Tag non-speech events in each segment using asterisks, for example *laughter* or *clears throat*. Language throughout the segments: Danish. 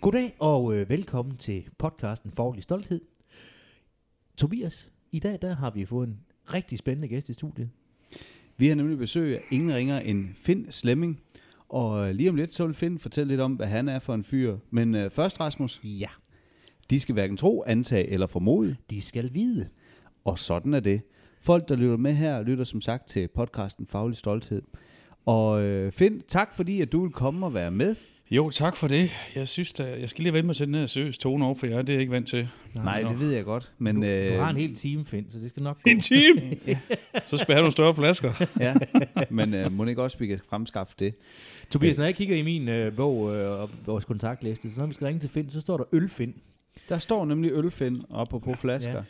Goddag og øh, velkommen til podcasten Faglig Stolthed. Tobias, i dag der har vi fået en rigtig spændende gæst i studiet. Vi har nemlig besøg af ingen ringer end Finn Slemming. Og øh, lige om lidt, så vil Finn fortælle lidt om, hvad han er for en fyr. Men øh, først, Rasmus, Ja, de skal hverken tro, antage eller formode. de skal vide. Og sådan er det. Folk, der lytter med her, lytter som sagt til podcasten Faglig Stolthed. Og øh, Finn, tak fordi, at du vil komme og være med. Jo, tak for det. Jeg synes da, jeg skal lige vende mig til den her seriøse tone over, for jeg det er jeg ikke vant til. Nej, nå. det ved jeg godt. Men, du, øh, du har en hel time, Finn, så det skal nok gå. En time! *laughs* Så skal jeg have nogle større flasker. *laughs* ja, men øh, må ikke også, vi kan fremskaffe det? Tobias, når jeg kigger i min øh, bog øh, og vores kontaktliste, så når vi skal ringe til Finn, så står der Ølfind. Der står nemlig ølfind oppe på flasker. ja.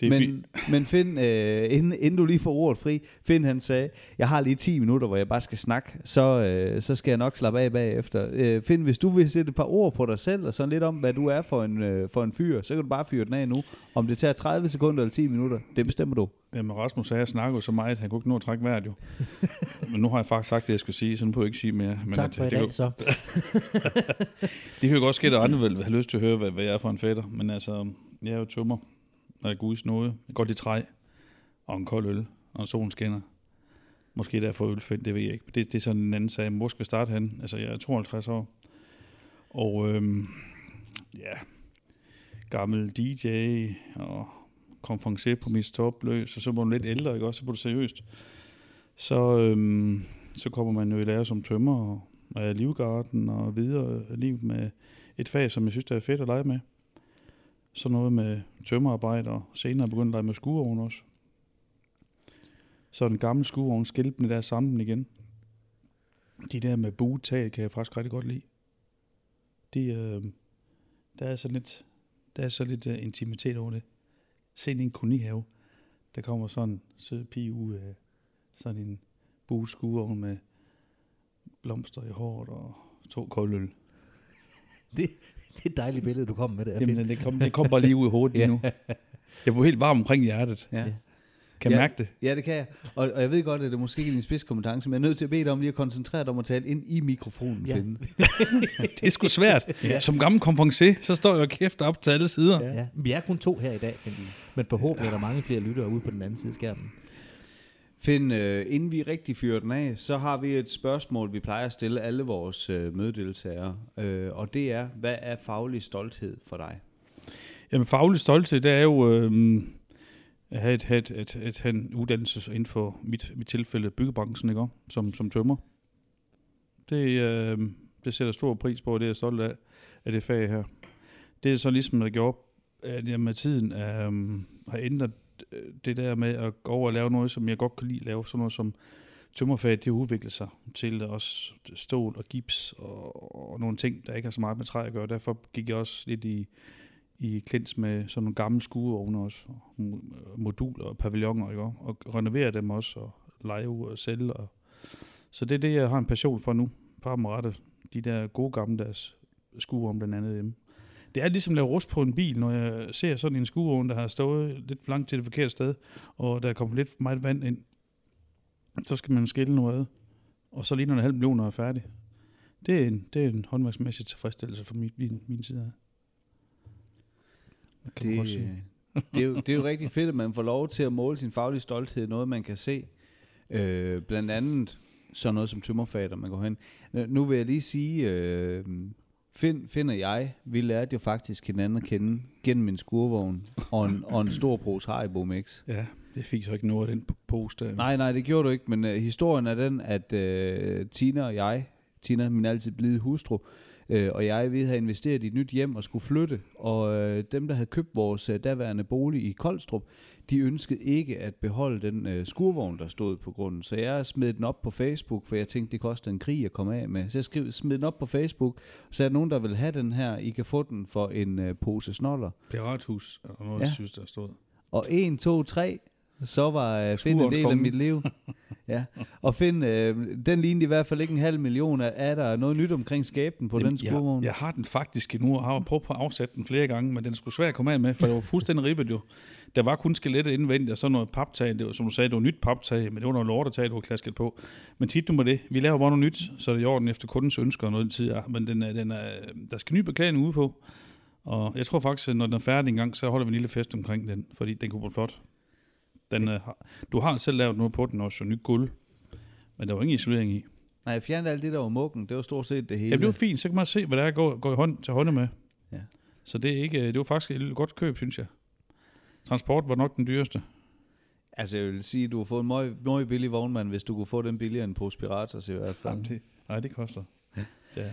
Det er men, fint. men Finn, øh, inden, inden du lige får ordet fri, Finn han sagde, jeg har lige 10 minutter, hvor jeg bare skal snakke, så, øh, så skal jeg nok slappe af bagefter. Øh, Finn, hvis du vil sætte et par ord på dig selv, og sådan lidt om, hvad du er for en, øh, for en fyr, så kan du bare fyre den af nu. Om det tager 30 sekunder eller 10 minutter, det bestemmer du. Jamen, Rasmus sagde, at jeg snakkede jo så meget, at han kunne ikke nå at trække vejret jo. *laughs* Men nu har jeg faktisk sagt det, jeg skulle sige, så nu får jeg ikke sige mere. Men Tak at, for i det, dag, kan, så. *laughs* det kan jo godt ske, at andre vil have lyst til at høre, hvad, hvad jeg er for en fætter. Men altså, jeg er jo tømmer, og jeg guds nåde. Jeg godt i træ, og en kold øl, og solen skinner. Måske derfor ølfind, det ved jeg ikke. Det, det er sådan en anden sag. Hvor skal vi starte hen? Altså, jeg er 52 år. Og øhm, ja, gammel DJ og konferencier på mit topløs, og så var du lidt ældre, ikke også? Så var du seriøst. Så, øhm, så kommer man jo i lære som tømmer og, og livgarden og videre liv med et fag, som jeg synes, der er fedt at lege med. Så noget med tømmerarbejde, og senere begyndte at lege med skueovn også. Så den gamle skueovn den der sammen igen. De der med buetag kan jeg faktisk rigtig godt lide. De, øh, der er så lidt, der er så lidt uh, intimitet over det. Se en kolonihave. Der kommer sådan en sød pige ud af sådan en buet skueovn med blomster i håret og to koldøl. *laughs* Det, det er et dejligt billede, du kommer med der. Jamen, det kom, det kom bare lige ud i hovedet lige *laughs* nu. Jeg blev helt varm omkring hjertet. Ja. Ja. Kan Ja. mærke det? Ja, det kan jeg. Og, og jeg ved godt, at det måske ikke er din spidskompetence, men jeg er nødt til at bede dig om lige at koncentrere dig om at tale ind i mikrofonen, Ja. *laughs* Det er sgu svært. Ja. Som gammel konferencier, så står jeg og kæft op til alle sider. Ja. Vi er kun to her i dag, men, men forhåbentlig er der mange flere lyttere ude på den anden side af skærmen. Finn, øh, inden vi rigtig fyrer den af, så har vi et spørgsmål, vi plejer at stille alle vores øh, mødedeltagere. Øh, og det er, hvad er faglig stolthed for dig? Jamen faglig stolthed, det er jo øh, at have, et, have, et, et, et, have en uddannelse inden for mit, mit tilfælde byggebranchen, ikke? Som, som tømmer. Det, øh, det sætter stor pris på, og det er jeg stolt af, af det fag her. Det er så ligesom, der gjorde, at jeg med tiden øh, har ændret Øh, det der med at gå over og lave noget, som jeg godt kan lide, lave sådan noget som tømmerfaget, det udvikler sig til også stål og gips og, og nogle ting, der ikke har så meget med træ at gøre. Derfor gik jeg også lidt i, i klins med sådan nogle gamle skueovne også, og moduler og pavilloner, ikke? og renovere dem også, og lege ud og sælge. Og så det er det, jeg har en passion for nu, fremadrettet. De der gode gammeldags skueovne blandt andet hjemme. Det er ligesom at lave rust på en bil, når jeg ser sådan en skueovn, der har stået lidt for langt til det forkerte sted, og der kommer lidt for meget vand ind. Så skal man skille noget ad, og så lige når en halv million er færdig. Det er en, det er en håndværksmæssig tilfredsstillelse fra min, min, min side af. Det, sige. det, er jo, det er jo rigtig fedt, at man får lov til at måle sin faglige stolthed, noget man kan se. Øh, blandt andet sådan noget som tømmerfaget, man går hen. Nu- Nu vil jeg lige sige, øh, Finn og jeg, vi lærte jo faktisk hinanden at kende gennem en skurvogn og en, og en stor pose Haribo Mix. Ja, jeg fik så ikke noget af den post der. Nej, nej, det gjorde du ikke, men øh, historien er den, at øh, Tina og jeg, Tina, min altid blide hustru, øh, og jeg, vi havde investeret i et nyt hjem og skulle flytte, og øh, dem, der havde købt vores øh, daværende bolig i Koldstrup, de ønskede ikke at beholde den øh, skurvogn, der stod på grunden. Så jeg smed den op på Facebook, for jeg tænkte, det koster en krig at komme af med. Så jeg skrev, smed den op på Facebook, så er der nogen, der vil have den her, I kan få den for en øh, pose snoller. Pirathus, og noget, Ja. synes, der stod. Og 1, 2, 3, så var øh, Finn en del af mit liv. *laughs* Ja, og Finn, øh, den lignede i hvert fald ikke en halv million. Er- Er der noget nyt omkring skabten på Jamen, den skurvogn? jeg, jeg har den faktisk endnu, og har prøvet på at afsætte den flere gange, men den skulle svært at komme af med, for det var fuldstændig ribbet jo. Der var kun skelettet indvendigt, og så noget paptag. Det var, som du sagde, det var nyt paptag, men det var noget lortetag, du var klasket på. Men tit nu med det. Vi laver bare noget nyt, så er det i orden efter kundens ønsker og noget tid. er. Men den er, den er, der skal ny beklædning ude på. Og jeg tror faktisk, at når den er færdig en gang, så holder vi en lille fest omkring den, fordi den kunne blive flot. Den, øh, du har selv lavet noget på den også, og nyt guld. Men der var ingen isolering i. Nej, jeg fjernede alt det, der var mukken. Det var stort set det hele. Ja, det var fint. Så kan man se, hvad der er at gå, gå i hånd til hånde med. Ja. Så det, er ikke, det var faktisk et godt køb, synes jeg. Transport var nok den dyreste. Altså, jeg vil sige, at du har fået en meget, meget billig vognmand, hvis du kunne få den billigere end på Spiratus i hvert fald. Jamen, det, nej, det koster. Ja.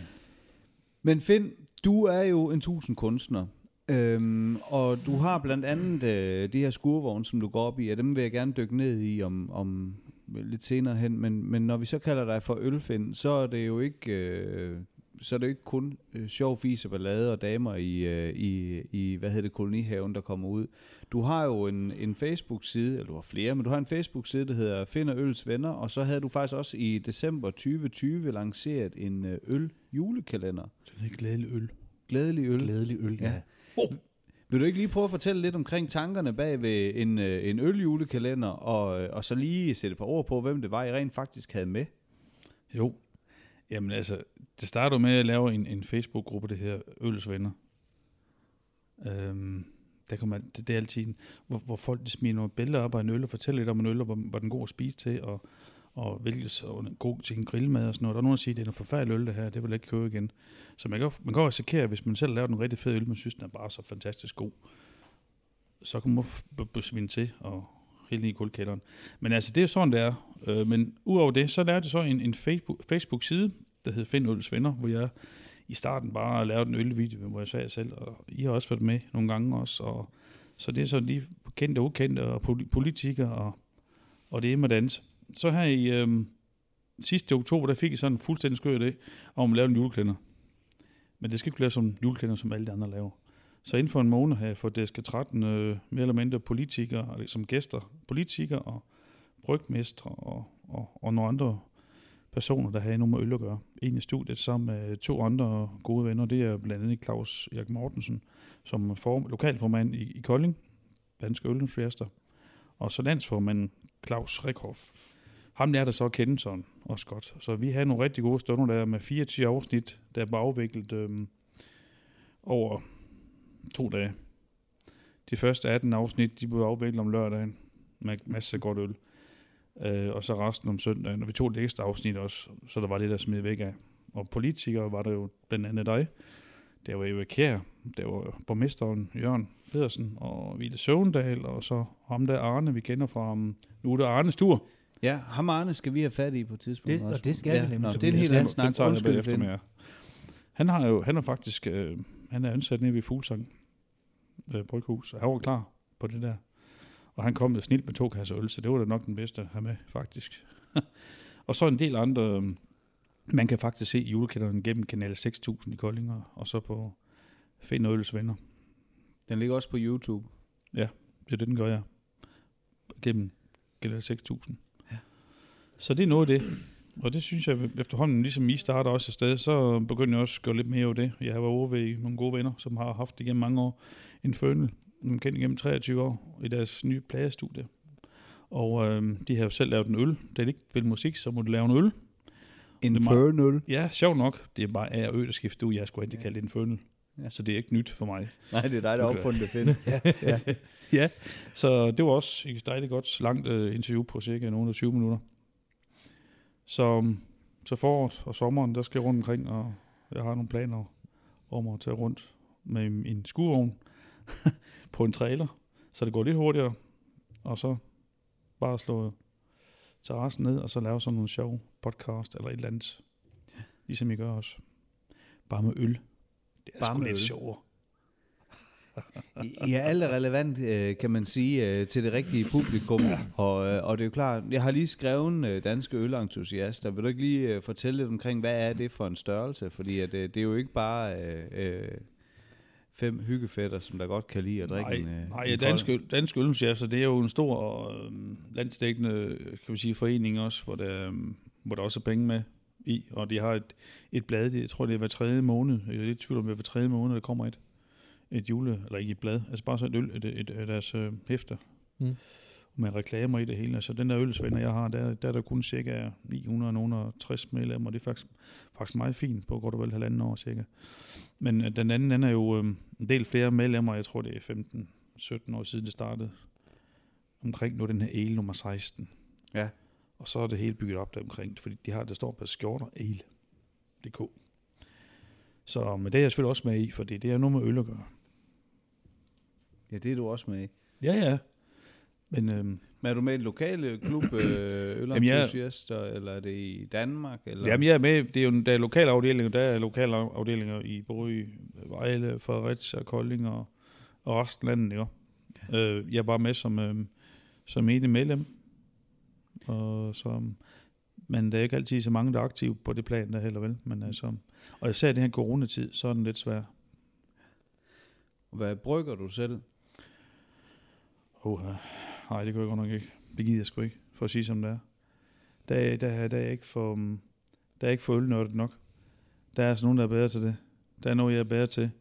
Men Finn, du er jo en tusind kunstner. Øhm, og du har blandt andet øh, de her skurvogne, som du går op i, og dem vil jeg gerne dykke ned i om, om lidt senere hen. Men, men når vi så kalder dig for Ølfind, så er det jo ikke, øh, så er det jo ikke kun øh, sjov, fis og ballade og damer i, øh, i, i, hvad hedder det, kolonihaven, der kommer ud. Du har jo en, en Facebook-side, eller du har flere, men du har en Facebook-side, der hedder Find og Øls Venner, og så havde du faktisk også i december 2020 lanceret en øh, øl julekalender. Den er glædelig øl. Glædelig øl. Glædelig øl, ja. Ja. Vil du ikke lige prøve at fortælle lidt omkring tankerne bag ved en, øh, en øljulekalender, og, øh, og så lige sætte et par ord på, hvem det var, I rent faktisk havde med? Jo. Jamen altså, det startede med at lave en, en Facebook-gruppe, det her Ølsvenner. Øhm, der kommer, det, det er altid, hvor, hvor folk smider nogle billeder op af en øl og fortæller lidt om en øl, og hvor, hvor den er god at spise til, og, og hvilket så god til en grillmad og sådan noget. Der er nogen, der siger, at det er noget forfærdeligt øl, det her, det vil jeg ikke købe igen. Så man kan, man kan også risikere, hvis man selv laver den rigtig fede øl, man synes, den er bare så fantastisk god, så kan man besvinde til og helt ned i kuldkælderen. Men altså, det er sådan, det er. Øh, men udover det, så lavede jeg så en, en Facebook, Facebook-side, der hed Find Øls Venner, hvor jeg i starten bare lavede en ølvideo, hvor jeg sagde selv, og I har også været med nogle gange også, og så det er så lige kendte og ukendte, og politikere, og, og det er med dans. Så her i øh, sidste oktober, der fik jeg sådan en fuldstændig skør idé om at lave en juleklænder. Men det skal ikke være som juleklænder, som alle de andre laver. Så inden for en måned har jeg fået DSK13 øh, mere eller mindre politikere, som gæster, politikere og brygmestre og, og, og nogle andre personer, der havde noget med øl at gøre. En i studiet sammen med to andre gode venner, det er blandt andet Claus Erik Mortensen, som er form, lokalformand i, i Kolding, Danske Ølindustriaster, og så landsformanden Claus Rikhoff. Ham lærte så at kende sådan også godt. Så vi havde nogle rigtig gode stunder der med 24 afsnit, der var afviklet øhm, over to dage. De første 18 afsnit, de blev afviklet om lørdagen med masser af godt øl. Øh, og så resten om søndagen. Og vi tog det ekstra afsnit også, så der var det, der smidt væk af. Og politikere var der jo blandt andet dig. Der var Eva Kjær, der var borgmesteren Jørgen Pedersen, og Ville Søvendal, og så ham der Arne, vi kender fra, um, nu er det Arnes tur. Ja, ham og Arne skal vi have fat i på et tidspunkt. Det- og også. det skal ja, vi nemlig, Nå, det er en helt anden Den snak. tager jeg Undskyld, med jer. Han har jo, han er faktisk, øh, han er ansat nede ved Fuglsang øh, Bryghus, og han var klar på det der. Og han kom med snilt med to kasser øl, så det var da nok den bedste at have med, faktisk. *laughs* og så en del andre, øh, man kan faktisk se julekælderen gennem kanal 6000 i Kolding, og- så på Find Øls Venner. Den ligger også på YouTube. Det er det, den gør jeg. Gennem kanal 6000. Ja. Så det er noget af det. Og det synes jeg efterhånden, ligesom I starter også et sted, så begynder jeg også at gøre lidt mere af det. Jeg har været over ved nogle gode venner, som har haft igennem mange år en fønel, som kendt igennem 23 år, i deres nye pladestudie. Og øh, de har jo selv lavet en øl. Det er ikke spille musik, så må du lave en øl. Infernal. Ja, sjov nok. Det er bare A og Ø, der skifter ud. Jeg skulle ikke Ja. kalde det en fønel. Ja. Så det er ikke nyt for mig. Nej, det er dig, der har opfundet det, Finn. *laughs* ja. ja, så det var også et dejligt godt, langt uh, interview på cirka nogle 20 minutter. Så, så foråret og sommeren, der skal jeg rundt omkring, og jeg har nogle planer om at tage rundt med en, skuevogn *laughs* på en trailer, så det går lidt hurtigere, og så bare slå terrassen ned, og så lave sådan nogle sjov podcast eller et eller andet, ligesom I gør også. Bare med øl. Det er Bare sgu med lidt sjovere. I er alle relevant, øh, kan man sige, øh, til det rigtige publikum. *coughs* Og, øh, og det er jo klart, jeg har lige skrevet danske ølentusiaster. Vil du ikke lige fortælle lidt omkring, hvad er det for en størrelse? Fordi at, det er jo ikke bare øh, fem hyggefætter, som der godt kan lide at drikke nej, en, nej, en ja, kold. dansk, øl, dansk ølchef, så det er jo en stor øh, landsdækkende kan vi sige, forening også, hvor der, hvor der også er penge med i, og de har et, et blad, det- jeg tror det er hver tredje måned, jeg er lidt i tvivl om, det er hver tredje måned, der kommer et, et jule, eller ikke et blad, altså bare så et øl, et, et, et deres øh, hæfter, Mm. med reklamer i det hele. Altså den der ølsvender, jeg har, der, der er der kun cirka 960 medlemmer, og det er faktisk, faktisk meget fint på godt og vel halvanden år cirka. Men øh, den anden, den er jo øh, en del flere medlemmer, jeg tror det er 15-17 år siden det startede, omkring nu den her el nummer 16. Ja. Og så er det hele bygget op der omkring, fordi de har, der står på skjorter, el.dk. Så men det er jeg selvfølgelig også med i, fordi det er noget med øl at gøre. Ja, det er du også med i. Ja, ja. Men øhm, Men er du med i den lokale klub, øh, *clears throat* Jamen, jeg- ølentusiaster, eller er det i Danmark? Eller? Jamen, jeg er med. Det er jo der er lokale afdelinger. Der er lokale af- afdelinger i både i Vejle, Fredericia, Kolding og, og resten af landet. Ja. Øh, jeg er bare med som, øh, som enig medlem. Og som, men der er ikke altid så mange, der er aktive på det plan der heller vel. Men altså, og især i den her coronatid, så er den lidt svær. Hvad brygger du selv? Oh, nej, det kan jeg godt nok ikke. Det gider jeg sgu ikke, for at sige som det er. Der, er- der, er- der er ikke for, der er ikke for ølnørdet nok. Der er altså nogen, der er bedre til det. Der er noget, jeg er bedre til.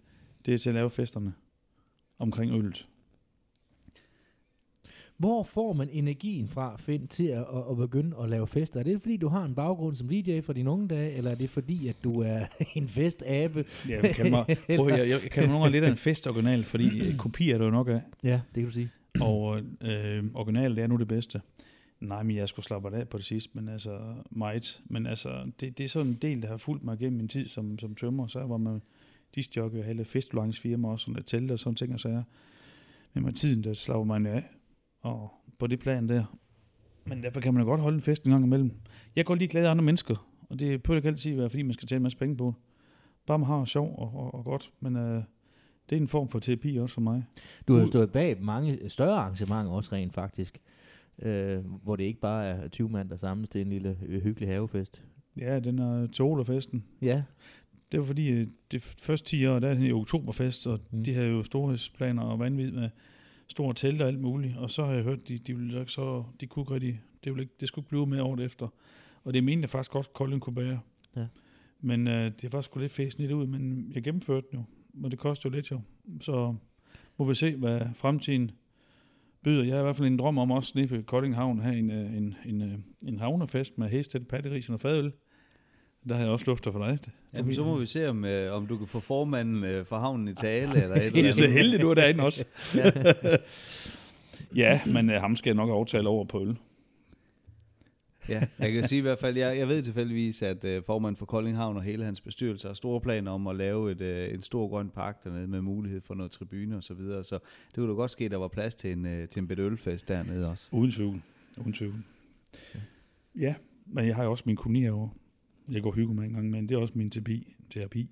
Det er til at lave festerne omkring øllet. Hvor får man energien fra, Finn, til at, at, at begynde at lave fester? Er det fordi, du har en baggrund som DJ fra dine unge dage, eller er det fordi, at du er *laughs* en festabe? Ja, jeg kan mig, prøv, jeg, jeg kan nogle gange lidt af en festoriginal, fordi øh, kopi er der jo nok af. Ja, det kan du sige. Og øh, original, det er nu det bedste. Nej, men jeg skulle slappe af på det sidste, men altså meget. Men altså, det, det er sådan en del, der har fulgt mig gennem min tid som, som tømmer. Så var man disjockey og hele festivalingsfirma også, sådan et telt og sådan ting og sager. Men med tiden, der slapper man af. Og på det plan der. Men derfor kan man jo godt holde en fest en gang imellem. Jeg går lige glad af andre mennesker, og det burde ikke altid være, fordi man skal tjene en masse penge på. Bare man har sjov og, og, og godt, men øh, det er en form for terapi også for mig. Du har jo stået bag mange større arrangementer også rent faktisk, øh, hvor det ikke bare er 20 mand, der samles til en lille øh, hyggelig havefest. Ja, den er Tolerfesten. Ja, Det var fordi, øh, det første 10 år, der er det jo oktoberfest, og mm. de havde jo storhedsplaner og vanvid med store telte og alt muligt. Og så har jeg hørt, de, de ville ikke så, de kunne ikke rigtig, det, ville ikke, det skulle ikke blive med året efter. Og det mente jeg faktisk godt, Kolding kunne bære. Ja. Men øh, det var sgu lidt fæsent ud, men jeg gennemførte den jo. Og det kostede jo lidt jo. Så må vi se, hvad fremtiden byder. Jeg har i hvert fald en drøm om også nede på Kolding Havn have en, øh, en, en, øh, en havnefest med heste, patteris og fadøl. Der har jeg også lufter for dig. Jamen, så må vi se, om, øh, om du kan få formanden øh, for havnen i tale, eller et Det *laughs* eller er så andet. heldigt, du er derinde også. *laughs* Ja. *laughs* Ja, men uh, ham skal jeg nok aftale over på øl. Ja, jeg kan sige i hvert fald, jeg, jeg ved tilfældigvis, at øh, formanden for Kolding Havn og hele hans bestyrelse har store planer om at lave et, øh, en stor grøn park dernede med mulighed for noget tribune og så videre. Så det kunne da godt ske, at der var plads til en, øh, til en bedre ølfest dernede også. Uden tvivl. Uden tvivl. Ja, men jeg har jo også min koloni herovre. Jeg går og hygger mig en gang, men det er også min terapi. terapi.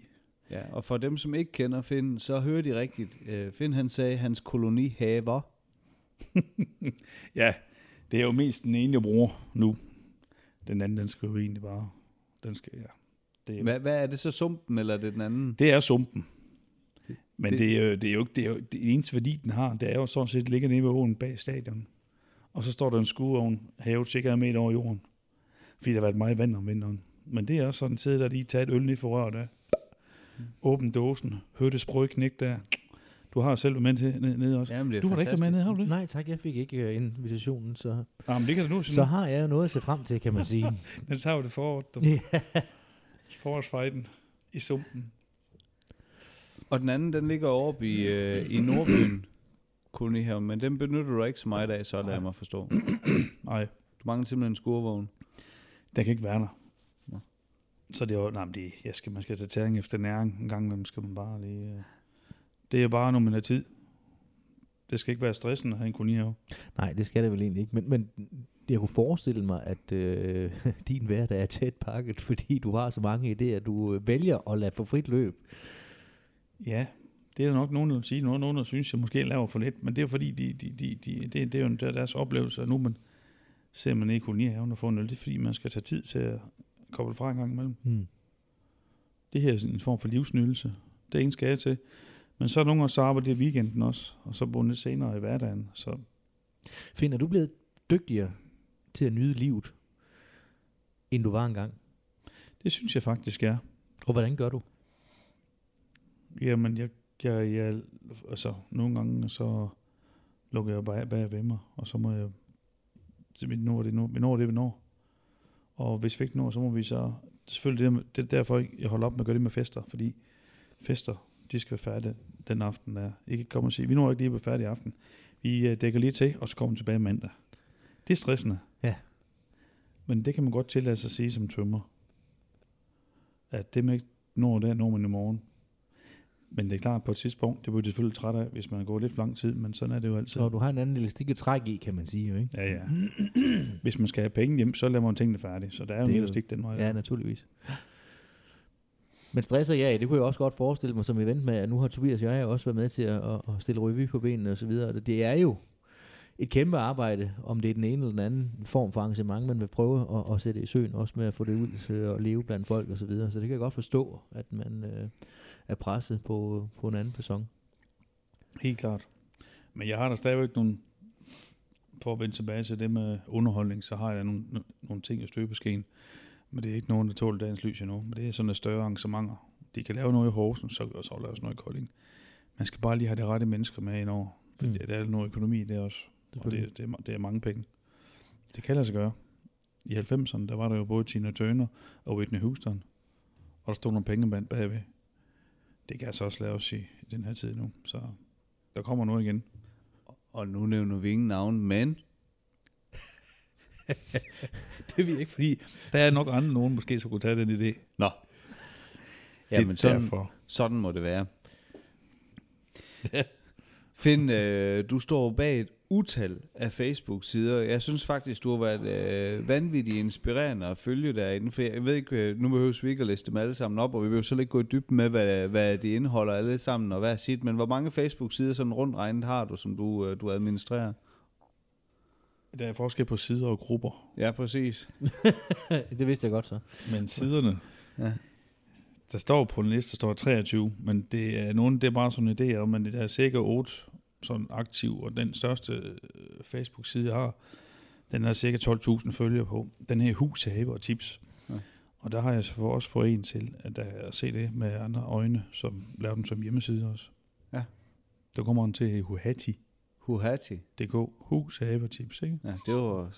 Ja, og for dem, som ikke kender Finn, så hører de rigtigt. Øh, Finn han sagde, hans kolonihaver. *laughs* Ja, det er jo mest den ene, jeg bruger nu. Den anden, den skal jo egentlig bare... Den skal, ja. Det er, Hvad, hvad er det så, sumpen, eller er det den anden? det er sumpen. Men det- det, er jo, det er jo ikke det, er jo, det eneste værdi, den har, det er jo sådan set, ligger nede ved åen bag stadion. Og så står der en skueovn hævet cirka en meter over jorden. Fordi der har været meget vand om vinteren. Men det er også sådan, sidder der lige taget et øl ned for røret af. Åbn dåsen, hør det sprøge knæk der. Du har selv været med til ned, ned også. Jamen, det er Du har da ikke været med ned, har du det? nej tak, jeg fik ikke uh, invitationen, så, Ah, men det kan du nu. så har jeg noget at se frem til, kan man sige. Den tager jo det forår. Du. ja. Forårsfejden i sumpen. Og den anden, den ligger oppe i, øh, i Nordbyen, *clears throat* kolonihaven, men den benytter du ikke så meget af, så lader jeg mig forstå. *clears throat* Nej, Du mangler simpelthen en skurvogn. den kan ikke være der. Så det er jo, nej, men det, jeg skal, man skal tage tæring efter næring. En gang imellem skal man bare lige... øh, Det er jo bare, når man har tid. Det skal ikke være stressende at have en kolonihave. Nej, det skal det vel egentlig ikke. Men, men jeg kunne forestille mig, at øh, *laughs* din hverdag er tæt pakket, fordi du har så mange idéer, du øh, vælger at lade få frit løb. Ja, det er der nok nogen, der vil sige. Nogen, nogen der synes, jeg måske laver for lidt. Men det er fordi, de, de, de, de, det, det er jo der- deres oplevelse, at nu man ser man ned i kolonihaven og får en øl. Det er fordi, man skal tage tid til at koble fra en gang imellem. Hmm. Det her er sådan en form for livsnydelse. Det ene skal jeg til. Men så er nogle gange, så arbejder jeg i weekenden også, og så lidt senere i hverdagen. Så Finn, er du blevet dygtigere til at nyde livet, end du var engang? det synes jeg faktisk er. Og hvordan gør du? Jamen, jeg, jeg, jeg, altså, nogle gange så lukker jeg bare bag ved mig, og så må jeg, så vi når det, nu, vi når det, vi når. Og hvis vi ikke når, så må vi så, selvfølgelig det, det er derfor, jeg holder op med at gøre det med fester, fordi fester, de skal være færdige den aften der. Ikke komme og sige, vi når ikke lige at være færdige i aften. Vi øh, dækker lige til, og så kommer vi tilbage mandag. Det er stressende. Ja. Men det kan man godt tillade sig at sige som tømmer. At det man ikke når der, når man i morgen. Men det er klart, på et tidspunkt, det bliver de selvfølgelig træt af, hvis man går lidt for lang tid, men sådan er det jo altid. Så du har en anden elastik at trække i, kan man sige jo, ikke? Ja, ja. Hvis man skal have penge hjem, så lader man tingene færdige. Så der er jo Det en elastik den vej. Ja, naturligvis. Men stresser ja, det kunne jeg også godt forestille mig som event med, at nu har Tobias og jeg også været med til at, at stille revy på benene og så videre. Og Det er jo et kæmpe arbejde, om det er den ene eller den anden form for arrangement, man vil prøve at, at sætte i søen, også med at få det ud at leve blandt folk og så videre. Så det kan jeg godt forstå, at man øh, er presset på, på en anden person. Helt klart. Men jeg har da stadigvæk nogle, for at vende tilbage til det med underholdning, så har jeg nogle, nogle ting i støbeskeen. Men det er ikke nogen, der tåler dagens lys endnu. Men det er sådan et større arrangementer. De kan lave noget i Horsens, så kan der så lave noget i Kolding. Man skal bare lige have det rette mennesker med indover. For Mm. der er noget økonomi i det også. Og det, det, er, det er mange penge. Det kan lade sig gøre. I 90'erne, der var der jo både Tina Turner og Whitney Houston. Og der stod nogle pengeband bagved. Det kan altså også laves i, i den her tid nu. Så der kommer noget igen. Og nu nævner vi ingen navn, men *laughs* Det ved jeg ikke, fordi der er nok andre nogen, måske så kunne tage den idé. Nå. Ja, det men sådan, derfor. sådan må det være. Finn, øh, du står bag et utal af Facebook-sider. Jeg synes faktisk, du har været øh, vanvittigt inspirerende at følge derinde, for jeg ved ikke, øh, nu behøver vi ikke at liste dem alle sammen op, og vi vil jo så ikke gå i dybden med, hvad, hvad de indeholder alle sammen, og hvad er sit, men hvor mange Facebook-sider sådan rundt regnet har du, som du, øh, du administrerer? Der er forskel på sider og grupper. Ja, præcis. *laughs* det vidste jeg godt så. Men siderne, Ja. der står på en liste, der står 23, men det er nogen, det er bare sådan en idé men det er cirka 8 sådan aktiv, og den største øh, Facebook-side, jeg har, den har cirka 12.000 følgere på. Den her hus, have og tips. Ja. Og der har jeg så for også fået en til, at, der, at se det med andre øjne, som laver den som hjemmeside også. Ja. Der kommer den til Huhati. Huhati. DK. Hus, have og tips, ikke? Ja, det var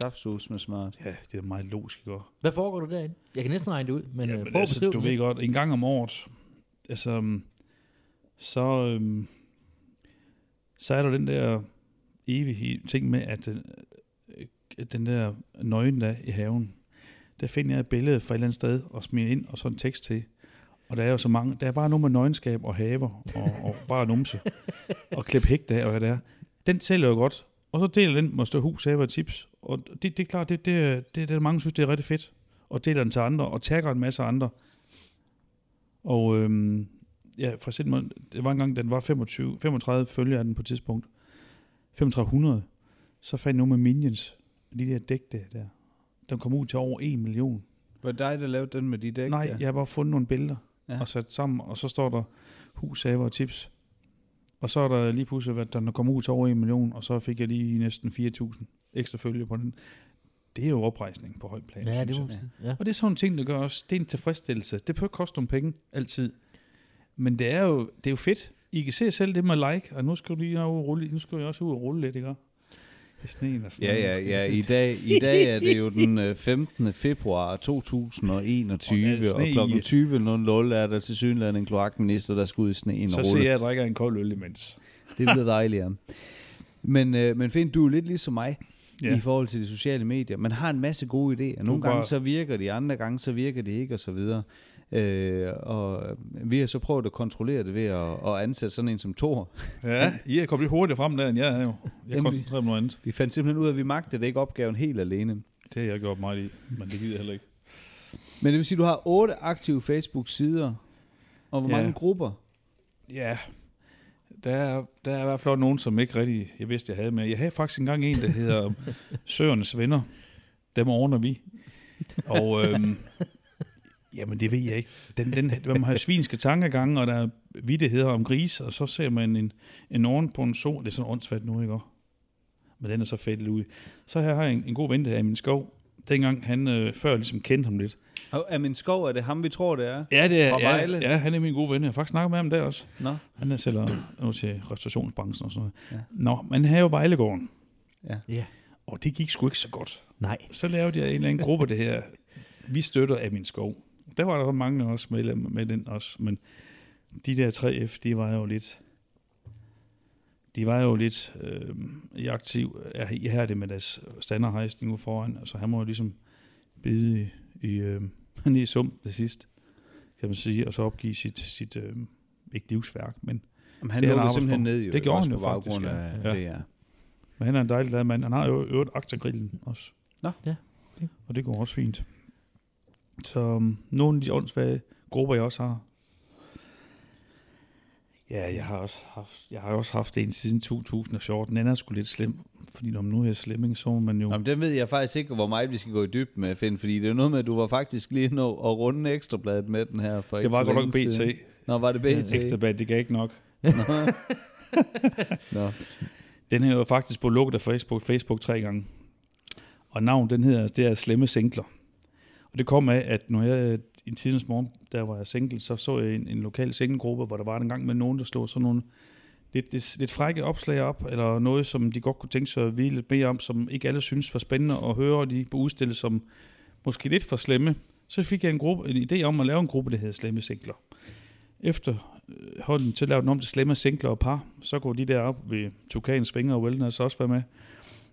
saftsus med smart. Ja, det er meget logisk, ikke? Hvad foregår der derinde? Jeg kan næsten regne det ud, men, ja, øh, men prøv at altså, du det ved godt, en gang om året, altså, øhm, så, øhm, så er der den der evige ting med, at den, den der nøgen der i haven, der finder jeg et billede fra et eller andet sted og smider ind, og så en tekst til. Og der er jo så mange, der er bare noget med nøgenskab og haver, og, og bare numse, og klip hægte af, og hvad det er. Den sælger jo godt, og så deler den med hus, have og tips. Og det, det er klart, det, det, det, det, mange synes, det er rigtig fedt og deler den til andre, og tagger en masse andre. Og øhm, ja, for eksempel, det var engang, den var 25, 35 følgere af den på et tidspunkt. 3500. Så fandt jeg nogle med Minions, de der dæk der, der. Den kom ud til over 1 million. Var det dig, der lavede den med de dæk? Nej, der? jeg har bare fundet nogle billeder Ja. og sat sammen, og så står der hus, have og tips. Og så er der lige pludselig, at den kom ud til over 1 million, og så fik jeg lige næsten 4.000 ekstra følge på den. Det er jo oprejsning på højt plan, Ja, det må jeg. Ja. Og det er sådan en ting, der gør også, det er en tilfredsstillelse. Det behøver koste nogle penge, altid. Men det er jo, det er jo fedt. I kan se selv det med like, og nu skal du lige ud og rulle, nu skal jeg også ud og rulle lidt, ikke? I sneen og sådan Ja, ja, ja. I dag, I dag er det jo den øh, 15. februar 2021, Og og, klokken 20.00 er der til synligheden en kloakminister, der skal ud i sneen og Så rulle. ser jeg, at jeg drikker en kold øl imens. Det bliver dejligt, ja. Men, øh, men Finn, du er lidt ligesom mig ja. I forhold til de sociale medier. Man har en masse gode idéer. Nogle gange så virker de, andre gange så virker de ikke, og så videre. Øh, og vi har så prøvet at kontrollere det ved at, at ansætte sådan en som Thor. Ja, I er kommet lidt hurtigere frem der, end jeg er jo. Jeg Jamen, koncentrerer mig noget andet. Vi fandt simpelthen ud af, at vi magtede ikke opgaven helt alene. Det har jeg gjort meget i, men det gider jeg heller ikke. Men det vil sige, at du har otte aktive Facebook-sider, og hvor Ja. mange grupper? Ja, der er, der er i hvert fald nogen, som ikke rigtig, jeg vidste, jeg havde med. Jeg havde faktisk engang en, der hedder *laughs* Søernes Venner. Dem ordner vi. Og øhm, jamen, det ved jeg ikke. Den, den, man har svinske tankegange, og der er vidtigheder om gris, og så ser man en, en oven på en sol. Det er sådan åndssvagt nu, ikke? Men den er så fedt ud. Så her har jeg en, en god ven, der er i min skov. Dengang han øh, før ligesom kendte ham lidt. Og er min skov, er det ham, vi tror, det er? Ja, det er, Fra ja, ja, han er min gode ven. Jeg har faktisk snakket med ham der også. Nå, Han er sælger nu til restaurationsbranchen og sådan noget. Ja. Nå, men han er jo Vejlegården. ja. Ja. Og det gik sgu ikke så godt. Nej. Så lavede jeg en eller anden gruppe, det her. Vi støtter af min skov. Der var der mange også medlemmer med den også, men de der 3F, de var jo lidt, de var jo lidt øh, i aktiv, i her det med deres standardhejsning ude foran, altså han må jo ligesom bide i, i, øh, *laughs* i sump det sidste, kan man sige, og så opgive sit, sit øh, ikke livsværk, men, Jamen, han Det er en simpelthen ned jo. Det gjorde også han jo faktisk, af ja. det, ja. men han er en dejlig glad mand. Han har jo øvrigt aktergrillen også. Nå. Ja. Og det går også fint. Så um, nogle af de åndssvage grupper, jeg også har. Ja, jeg har også haft, jeg har også haft en siden 2014. Den er sgu lidt slem, fordi når man nu er slemming, så må man jo... Jamen, den ved jeg faktisk ikke, hvor meget vi skal gå i dybden med, Finn, fordi det er noget med, at du var faktisk lige nå at runde ekstrabladet med den her for det var godt nok BT. siden. Nå, var det BT? Ekstra bad, det gav ikke nok. *laughs* Nå. Den her er jo faktisk blevet lukket af Facebook, Facebook tre gange. Og navn, den hedder, det er Slemme Singler. Og det kom af, at når jeg i tidens morgen, der var jeg single, så så jeg en, en lokal singlegruppe, hvor der var en gang med nogen, der slog sådan nogle lidt, lidt, lidt frække opslag op, eller noget, som de godt kunne tænke sig at vide lidt mere om, som ikke alle synes var spændende at høre, og de blev udstillet som måske lidt for slemme. Så fik jeg en, gruppe, en idé om at lave en gruppe, der hedder Slemme Singler. Efter øh, til at lave den om til Slemme Singler og par, så går de der op ved Tukan, Svinger og Wellness også være med,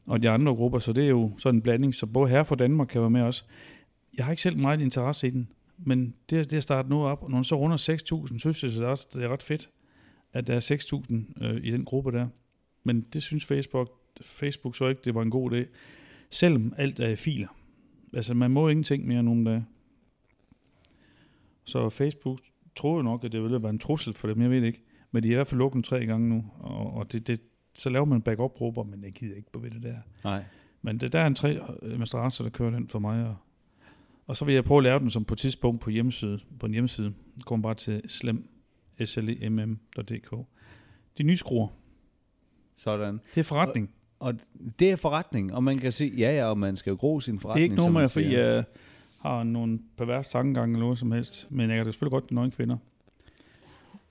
og de andre grupper, så det er jo sådan en blanding, så både her fra Danmark kan være med også. Jeg har ikke selv meget interesse i den, men det, det at starte nu op, og når den så runder 6.000, synes jeg det er også det er ret fedt, at der er 6.000 øh, i den gruppe der. Men det synes Facebook, Facebook så ikke, det var en god idé. Selvom alt er i filer. Altså, man må ingenting mere nogle dage. Så Facebook troede nok, at det ville være en trussel for dem, jeg ved ikke. Men de er i hvert fald lukket tre gange nu, og, og det, det, så laver man backup-grupper, men jeg gider ikke på ved det der. Nej. Men det, der er en tre administrator, der kører den for mig. Og, og så vil jeg prøve at lave den som på et tidspunkt på hjemmeside, på en hjemmeside. Går man bare til slem, slemm.dk. De nye skruer. Sådan. Det er forretning. Og det er forretning, og man kan sige, ja ja, og man skal jo gro sin det forretning. er ikke noget med, fordi jeg har nogle pervers tankegang eller noget som helst. Men jeg kan da selvfølgelig godt lide nøgne kvinder.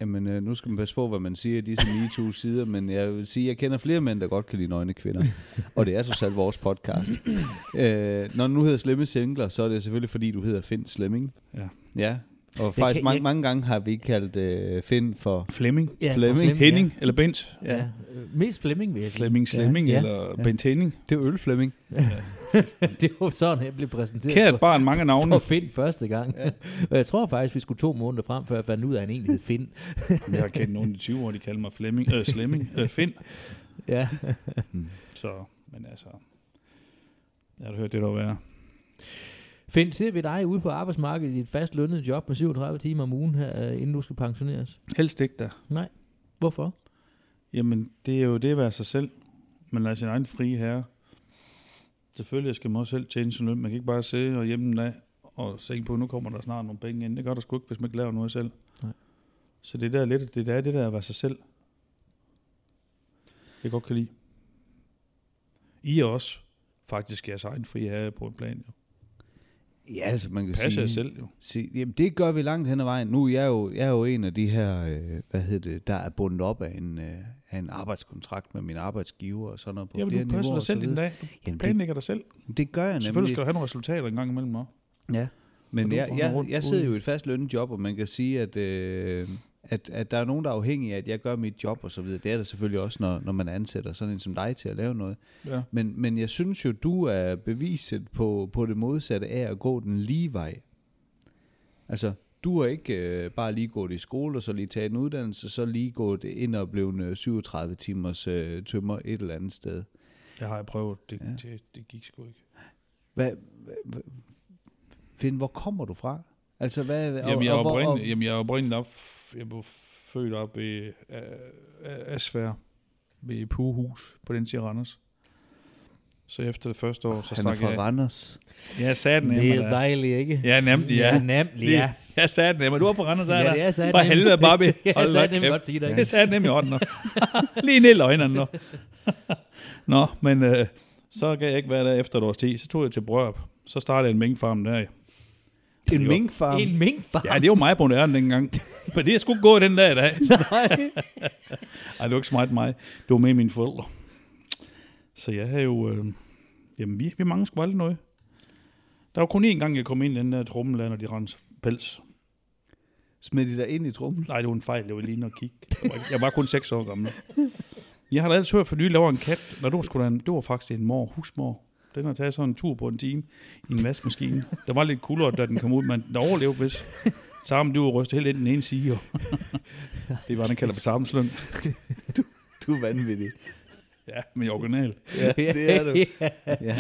Jamen, øh, nu skal man passe på, hvad man siger i disse MeToo sider, men jeg vil sige, at jeg kender flere mænd, der godt kan lide nøgne kvinder. og det er så selv vores podcast. øh, når nu hedder Slemme Singler, så er det selvfølgelig, fordi du hedder Finn Slemming. Ja. Ja, og faktisk kan- mange, jeg- mange gange har vi kaldt øh, Finn for... Flemming. Ja, Flemming. Flemming, Henning eller Bent. Ja. ja. Øh, Mest Flemming, vil jeg sige. Flemming Slemming Ja. eller Ja. Bent Henning. Det er øl Flemming. *laughs* det er jo sådan, jeg blev præsenteret Kært for, barn, mange navne. for Finn første gang. Ja. og *laughs* jeg tror faktisk, vi skulle to måneder frem, før jeg fandt ud af, at han egentlig hed Finn. *laughs* Jeg har kendt nogen i 20 år, de kalder mig Flemming, øh, Slemming, øh, Finn. ja. Så, men altså, jeg har hørt det der være. Finn, ser vi dig ude på arbejdsmarkedet i et fast lønnet job med 37 timer om ugen, her, øh, inden du skal pensioneres? Helst ikke der. Hvorfor? Jamen, det er jo det at være sig selv. Man lader sin egen frie herre. Selvfølgelig skal man også selv tjene sin løn. Man kan ikke bare sidde og hjemme af og se på, nu kommer der snart nogle penge ind. Det gør der sgu ikke, hvis man ikke laver noget selv. Nej. Så det der er lidt, det der er det der at være sig selv. Jeg godt kan lide. I er også faktisk jeres egen frie herre på en plan. Jo. Ja, altså man kan Passer sige... selv jo. sige jamen, det gør vi langt hen ad vejen. Nu er jeg jo, jeg er jo en af de her, øh, hvad hedder det, der er bundet op af en, øh, af en arbejdskontrakt med min arbejdsgiver og sådan noget på Ja, flere du passer dig selv videre. dag. Du Jamen, det, planlægger dig selv. det gør jeg Selvfølgelig nemlig. skal du have nogle resultater en gang imellem også. Ja. Men jeg, jeg, jeg sidder jo i et fast lønnet job, og man kan sige, at, øh, at, at der er nogen, der er afhængige af, at jeg gør mit job og så videre. Det er der selvfølgelig også, når, når man ansætter sådan en som dig til at lave noget. Ja. Men, men jeg synes jo, du er beviset på, på det modsatte af at gå den lige vej. Altså, du har ikke øh, bare lige gået i skole, og så lige taget en uddannelse, så lige gået ind og blevet 37 timers øh, tømmer et eller andet sted. Det har jeg prøvet. Det, Ja. det, det gik sgu ikke. Hvad, hvad, Finn, hvor kommer du fra? Altså, hvad, Jamen, jeg er oprindeligt, jamen, jeg er oprindeligt op, jeg blev født op i Asfær, ved Puhus på den af Randers. Så efter det første år, så Han er stak jeg fra af. Randers. Ja, sagde den Det er dejligt, ikke? Ja, nemlig, ja. Ja, nemlig, ja. Jeg sagde den nemlig. Du var på Randers, Ja, ja, *laughs* det er så For helvede, Barbie. Jeg sagde nemlig godt sige dig. Jeg sagde nemlig i hånden. *laughs* Lige ned i løgnerne nu. *laughs* Nå, men øh, så kan jeg ikke være der efter et års tid. Så tog jeg til Brørup. Så startede jeg en minkfarm der. En Jo. minkfarm. En minkfarm. Ja, det var mig på næren dengang. *laughs* Men det er sgu gå den dag i dag. *laughs* Nej. Ej, det var ikke så meget mig. Det var med mine forældre. Så jeg havde jo... Øh, jamen, vi, vi mange sgu aldrig noget. Der var kun én gang, jeg kom ind i den der trummeland, og de rendte pels. Smed de der ind i trummen? Nej, det var en fejl. Jeg var lige og kigge. Jeg var, jeg var kun 6 år gammel. Jeg har da altid hørt for nylig, der var en kat. Nå, det var, sgu da en, det var faktisk en mor, husmor. Den har taget sådan en tur på en time i en vaskemaskine. Der var lidt kulere, da den kom ud, men den overlevede hvis tarmen, du var rystet helt ind i den ene side. Det var, den kalder på tarmsløn. Du er vanvittig. Ja, men i original. Ja, det er du. Ja.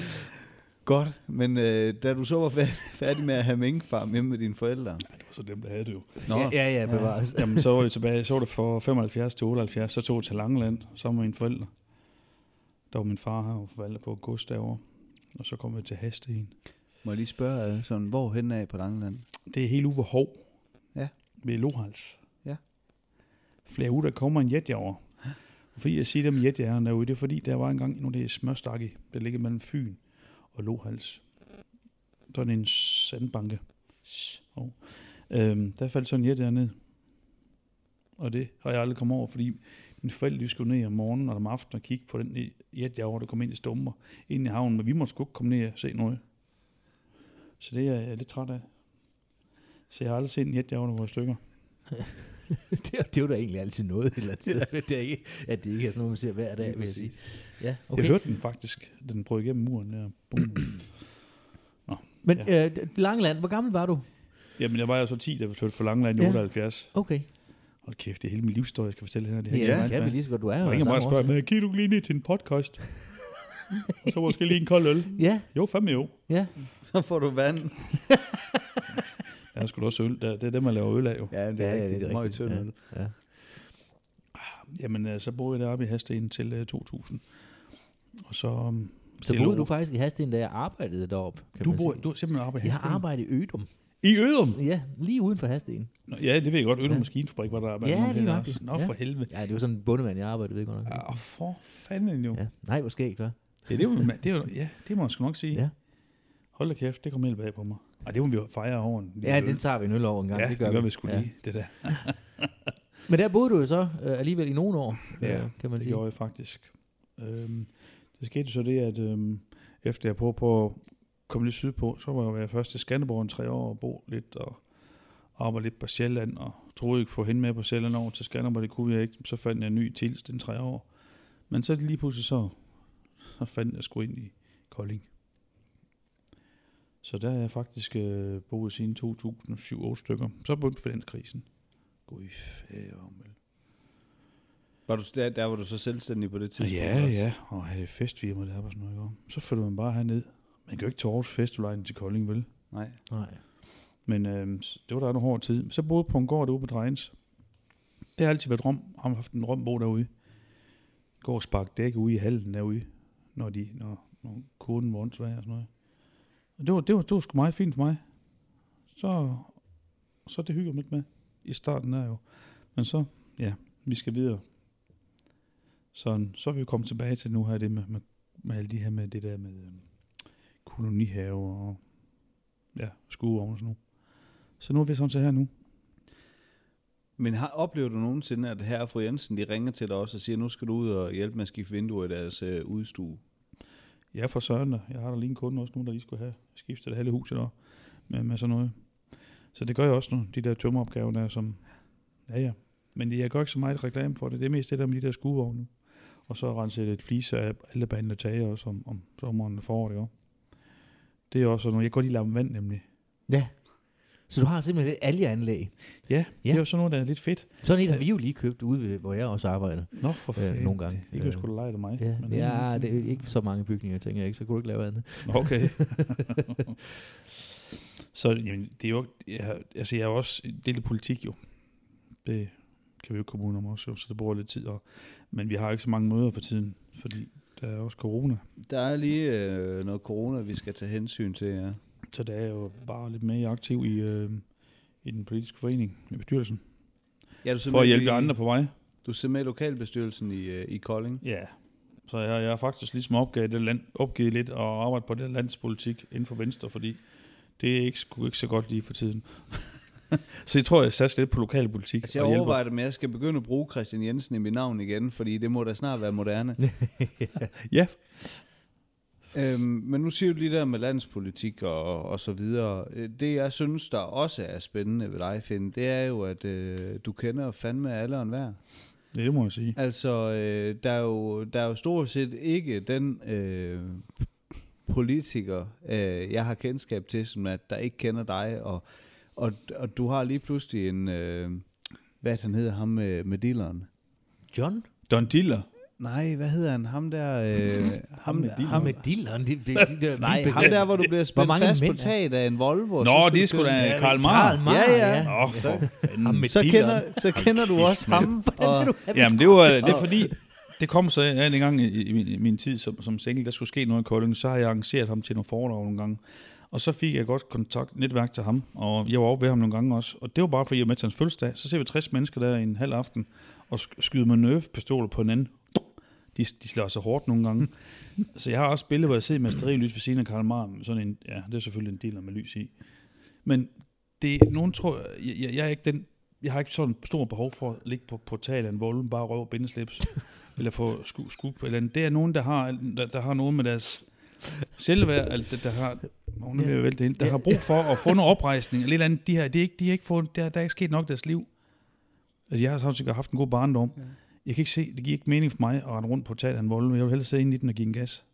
Godt, men øh, da du så var færdig, færdig med at have minkfarm hjemme med dine forældre. Det var så dem, der havde det jo. Nå, Ja, ja, ja, bevares. Jamen, så var jeg tilbage, så var det for 75 til 78, så tog jeg til Langeland, så med mine forældre. Der var min far her og forvalter på august derovre. Og så kom jeg til Hasten. må jeg lige spørge, øh, sådan, hvor hen af på Langeland? Det er helt ved Hov. Ja. Ved Lohals. Ja. Flere uger, der kommer en jetjager. Fordi jeg siger dem jetjageren derude, det er fordi, der var engang af det smørstakke, der ligger mellem Fyn og Lohals. Sådan en sandbanke. Oh. Øhm, der faldt sådan en jetjager ned. Og det har jeg aldrig kommet over, fordi mine forældre de skulle ned om morgenen og om aftenen og kigge på den jetjager, der kom ind i stumper ind i havnen, men vi måtte sgu ikke komme ned og se noget. Så det er jeg lidt træt af. Så jeg har aldrig set en jetjager, der var i stykker. *laughs* det, er- det er jo da egentlig altid noget et eller andet sted. *laughs* Det er ikke, at det ikke er sådan noget, man ser hver dag, vil jeg sige. Ja, Okay. Jeg hørte den faktisk, da den brød igennem muren der. Bum. Men ja. øh, Langeland, hvor gammel var du? Jamen, jeg var jo så 10, da vi flyttede fra Langeland i Ja. 78. Okay. Hold kæft, det er hele min livshistorie, jeg skal fortælle her. Det her Ja, det det meget kan vi lige så godt. Du er jo Jeg ringer bare og spørger, hvad kan du lige ned til en podcast? *laughs* og så måske lige en kold øl. Ja, Jo, fandme jo. ja. Så får du vand. *laughs* Jeg skulle også øl. Det det er dem, man laver øl af jo. Ja, det Ja, er ja, rigtigt. det er rigtigt. tynd Ja. øl. Ja. Jamen, øh, så boede jeg deroppe i Hasten til øh, 2000. Og så... Um, Så boede du faktisk i Hasten, da jeg arbejdede deroppe, kan du, man bor, sige. du har simpelthen arbejdet i Jeg Hasten? har arbejdet i Ødum. I Ødum? Ja, lige uden for Hasten. Nå, Ja, det ved jeg godt. Ødum Ja. Maskinfabrik var der arbejdet. Ja, lige også. Nå, Ja. for helvede. Ja, det var sådan en bundemand, jeg arbejdede ved godt nok. Ja, for fanden jo. Ja. Nej, hvor skægt, hva'? ja det, var, det, var, ja, det må man sgu nok sige. Ja. Hold da kæft, det kom helt bag på mig. Ej, det må vi jo fejre over en Ja, øl. den tager vi en øl over en gang. ja, det gør, vi sgu ja. lige, det der. *laughs* Men der boede du jo så øh, alligevel i nogle år, Ja, øh, kan man det sige. gjorde jeg faktisk. Øhm, det skete så det, at øhm, efter jeg prøvede på komme lidt sydpå, så var jeg først til Skanderborg en tre år og bo lidt og arbejde lidt på Sjælland, og troede ikke få hende med på Sjælland over til Skanderborg, det kunne jeg ikke. Så fandt jeg en ny tilst den tre år. Men så lige pludselig så, så fandt jeg sgu ind i Kolding. Så der er jeg faktisk øh, boet siden 2007-8 stykker. Så begyndte finanskrisen. Gud i færomel. Var du, der, der var du så selvstændig på det tidspunkt? Ja, også? ja, og have festfirma der var sådan noget. Så følger man bare herned. Man kan jo ikke tage Aarhus Festivalejden til Kolding, vel? Nej. Nej. Men øh, det var der en hård tid. Så boede på en gård derude på Drejens. Det har altid været rom. Har haft en rombo derude. Går og sparke dæk ude i hallen derude, når, de, når, når koden var og sådan noget. Og det var, det, var, det var sgu meget fint for mig. Så, så det hygger lidt med i starten der jo. Men så, ja, vi skal videre. Så, så er vi jo kommet tilbage til nu her det med, med, med alle de her med det der med øh, kolonihave og ja, skuevogn og sådan noget. Så nu er vi sådan så her nu. Men har, oplever du nogensinde, at herre og fru Jensen, de ringer til dig også og siger, nu skal du ud og hjælpe med at skifte vinduer i deres øh, udstue? Ja, for søren da. Jeg har der lige en kunde også nu, der lige skulle have skiftet det hele huset der med, med sådan noget. Så det gør jeg også nu, de der tømmeropgaver der, som... Ja, ja. Men jeg gør ikke så meget reklame for det. Det er mest det der med de der skuevogne nu. Og så rense lidt fliser af alle banen og tage også om, om sommeren og foråret, jo. Det er også noget, jeg kan godt lide lave vand nemlig. Ja. Så du har simpelthen et algeanlæg. Ja, ja, det er jo sådan noget, der er lidt fedt. Sådan et har vi jo lige købt ude, ved, hvor jeg også arbejder. Nå, for Ja, fanden. nogle gange. Det, kan jo sgu da lege af mig. Ja, Men ja det er ikke så mange bygninger, tænker jeg ikke, så kunne du ikke lave andet. Okay. *laughs* så jamen, det er jo, jeg, altså jeg er jo også en del af politik jo. Det kan vi jo komme udenom også, jo, så det bruger lidt tid. Og, men vi har ikke så mange møder for tiden, fordi der er også corona. Der er lige øh, noget corona, vi skal tage hensyn til, ja. Så der er jo bare lidt mere aktiv i, øh, i den politiske forening, i bestyrelsen. ja du For at hjælpe andre på vej. Du er med i lokalbestyrelsen i, øh, i Kolding. Ja. Så jeg, jeg har faktisk ligesom opgivet, det land, opgivet lidt at arbejde på det landspolitik inden for Venstre, fordi det er ikke, sgu ikke så godt lige for tiden. *laughs* *laughs* så jeg tror, jeg satser lidt på lokalpolitik. Altså, jeg overvejer det med, at jeg skal begynde at bruge Christian Jensen i mit navn igen, fordi det må da snart være moderne. *laughs* Ja, øhm, men nu siger du lige der med landspolitik og, og så videre. Det, jeg synes, der også er spændende ved dig, Finn, det er jo, at øh, du kender fandme alle og enhver. det, det må jeg sige. Altså, øh, der, er jo, der er jo stort set ikke den øh, politiker, øh, jeg har kendskab til, som at der ikke kender dig, og, og, og du har lige pludselig en, øh, hvad han hedder, ham med, med dealeren. John? Don Diller. Nej, hvad hedder han? Ham der... Øh, ham, med ham, med dilleren. Det, de der nej, ham der, hvor du bliver spændt mange fast på mænd taget af en Volvo. Nå, så det er sgu da Ja, Karl Marr. Ja, ja. Åh, oh, for Ham med så dilleren. kender, så kender du også ham. Og, Jamen, det var det er fordi, det kom så en gang i, i, min, i min tid som, som single, der skulle ske noget i Kolding, så har jeg arrangeret ham til nogle foredrag nogle gange. Og så fik jeg godt kontakt, netværk til ham, og jeg var over ved ham nogle gange også. Og det var bare fordi, jeg var med til hans fødselsdag. Så ser vi 60 mennesker der i en halv aften, og sk- skyder med nervepistoler på hinanden. De, de slår sig hårdt nogle gange. *laughs* så jeg har også billeder, hvor jeg sidder med stearinlys ved siden af Karl Marr. med Sådan en, ja, det er selvfølgelig en dealer med lys i. Men det, nogen tror, jeg, jeg, jeg er ikke den, jeg har ikke sådan stor behov for at ligge på portalen Volvo, bare røv og bindeslips, *laughs* eller få sku, sku på et eller andet. Det er nogen, der har, der, der har noget med deres selvværd, der, der har, nogen, Ja. ja. vælte det ind, der har brug for at få noget oprejsning, eller et eller andet. De her, det er ikke, de har ikke fået, der, der er ikke sket nok i deres liv. Altså, jeg har sikkert haft en god barndom. Ja. Jeg kan ikke se, det giver ikke mening for mig at rende rundt på af en Volvo. Jeg vil hellere sidde inde i den og give en gas.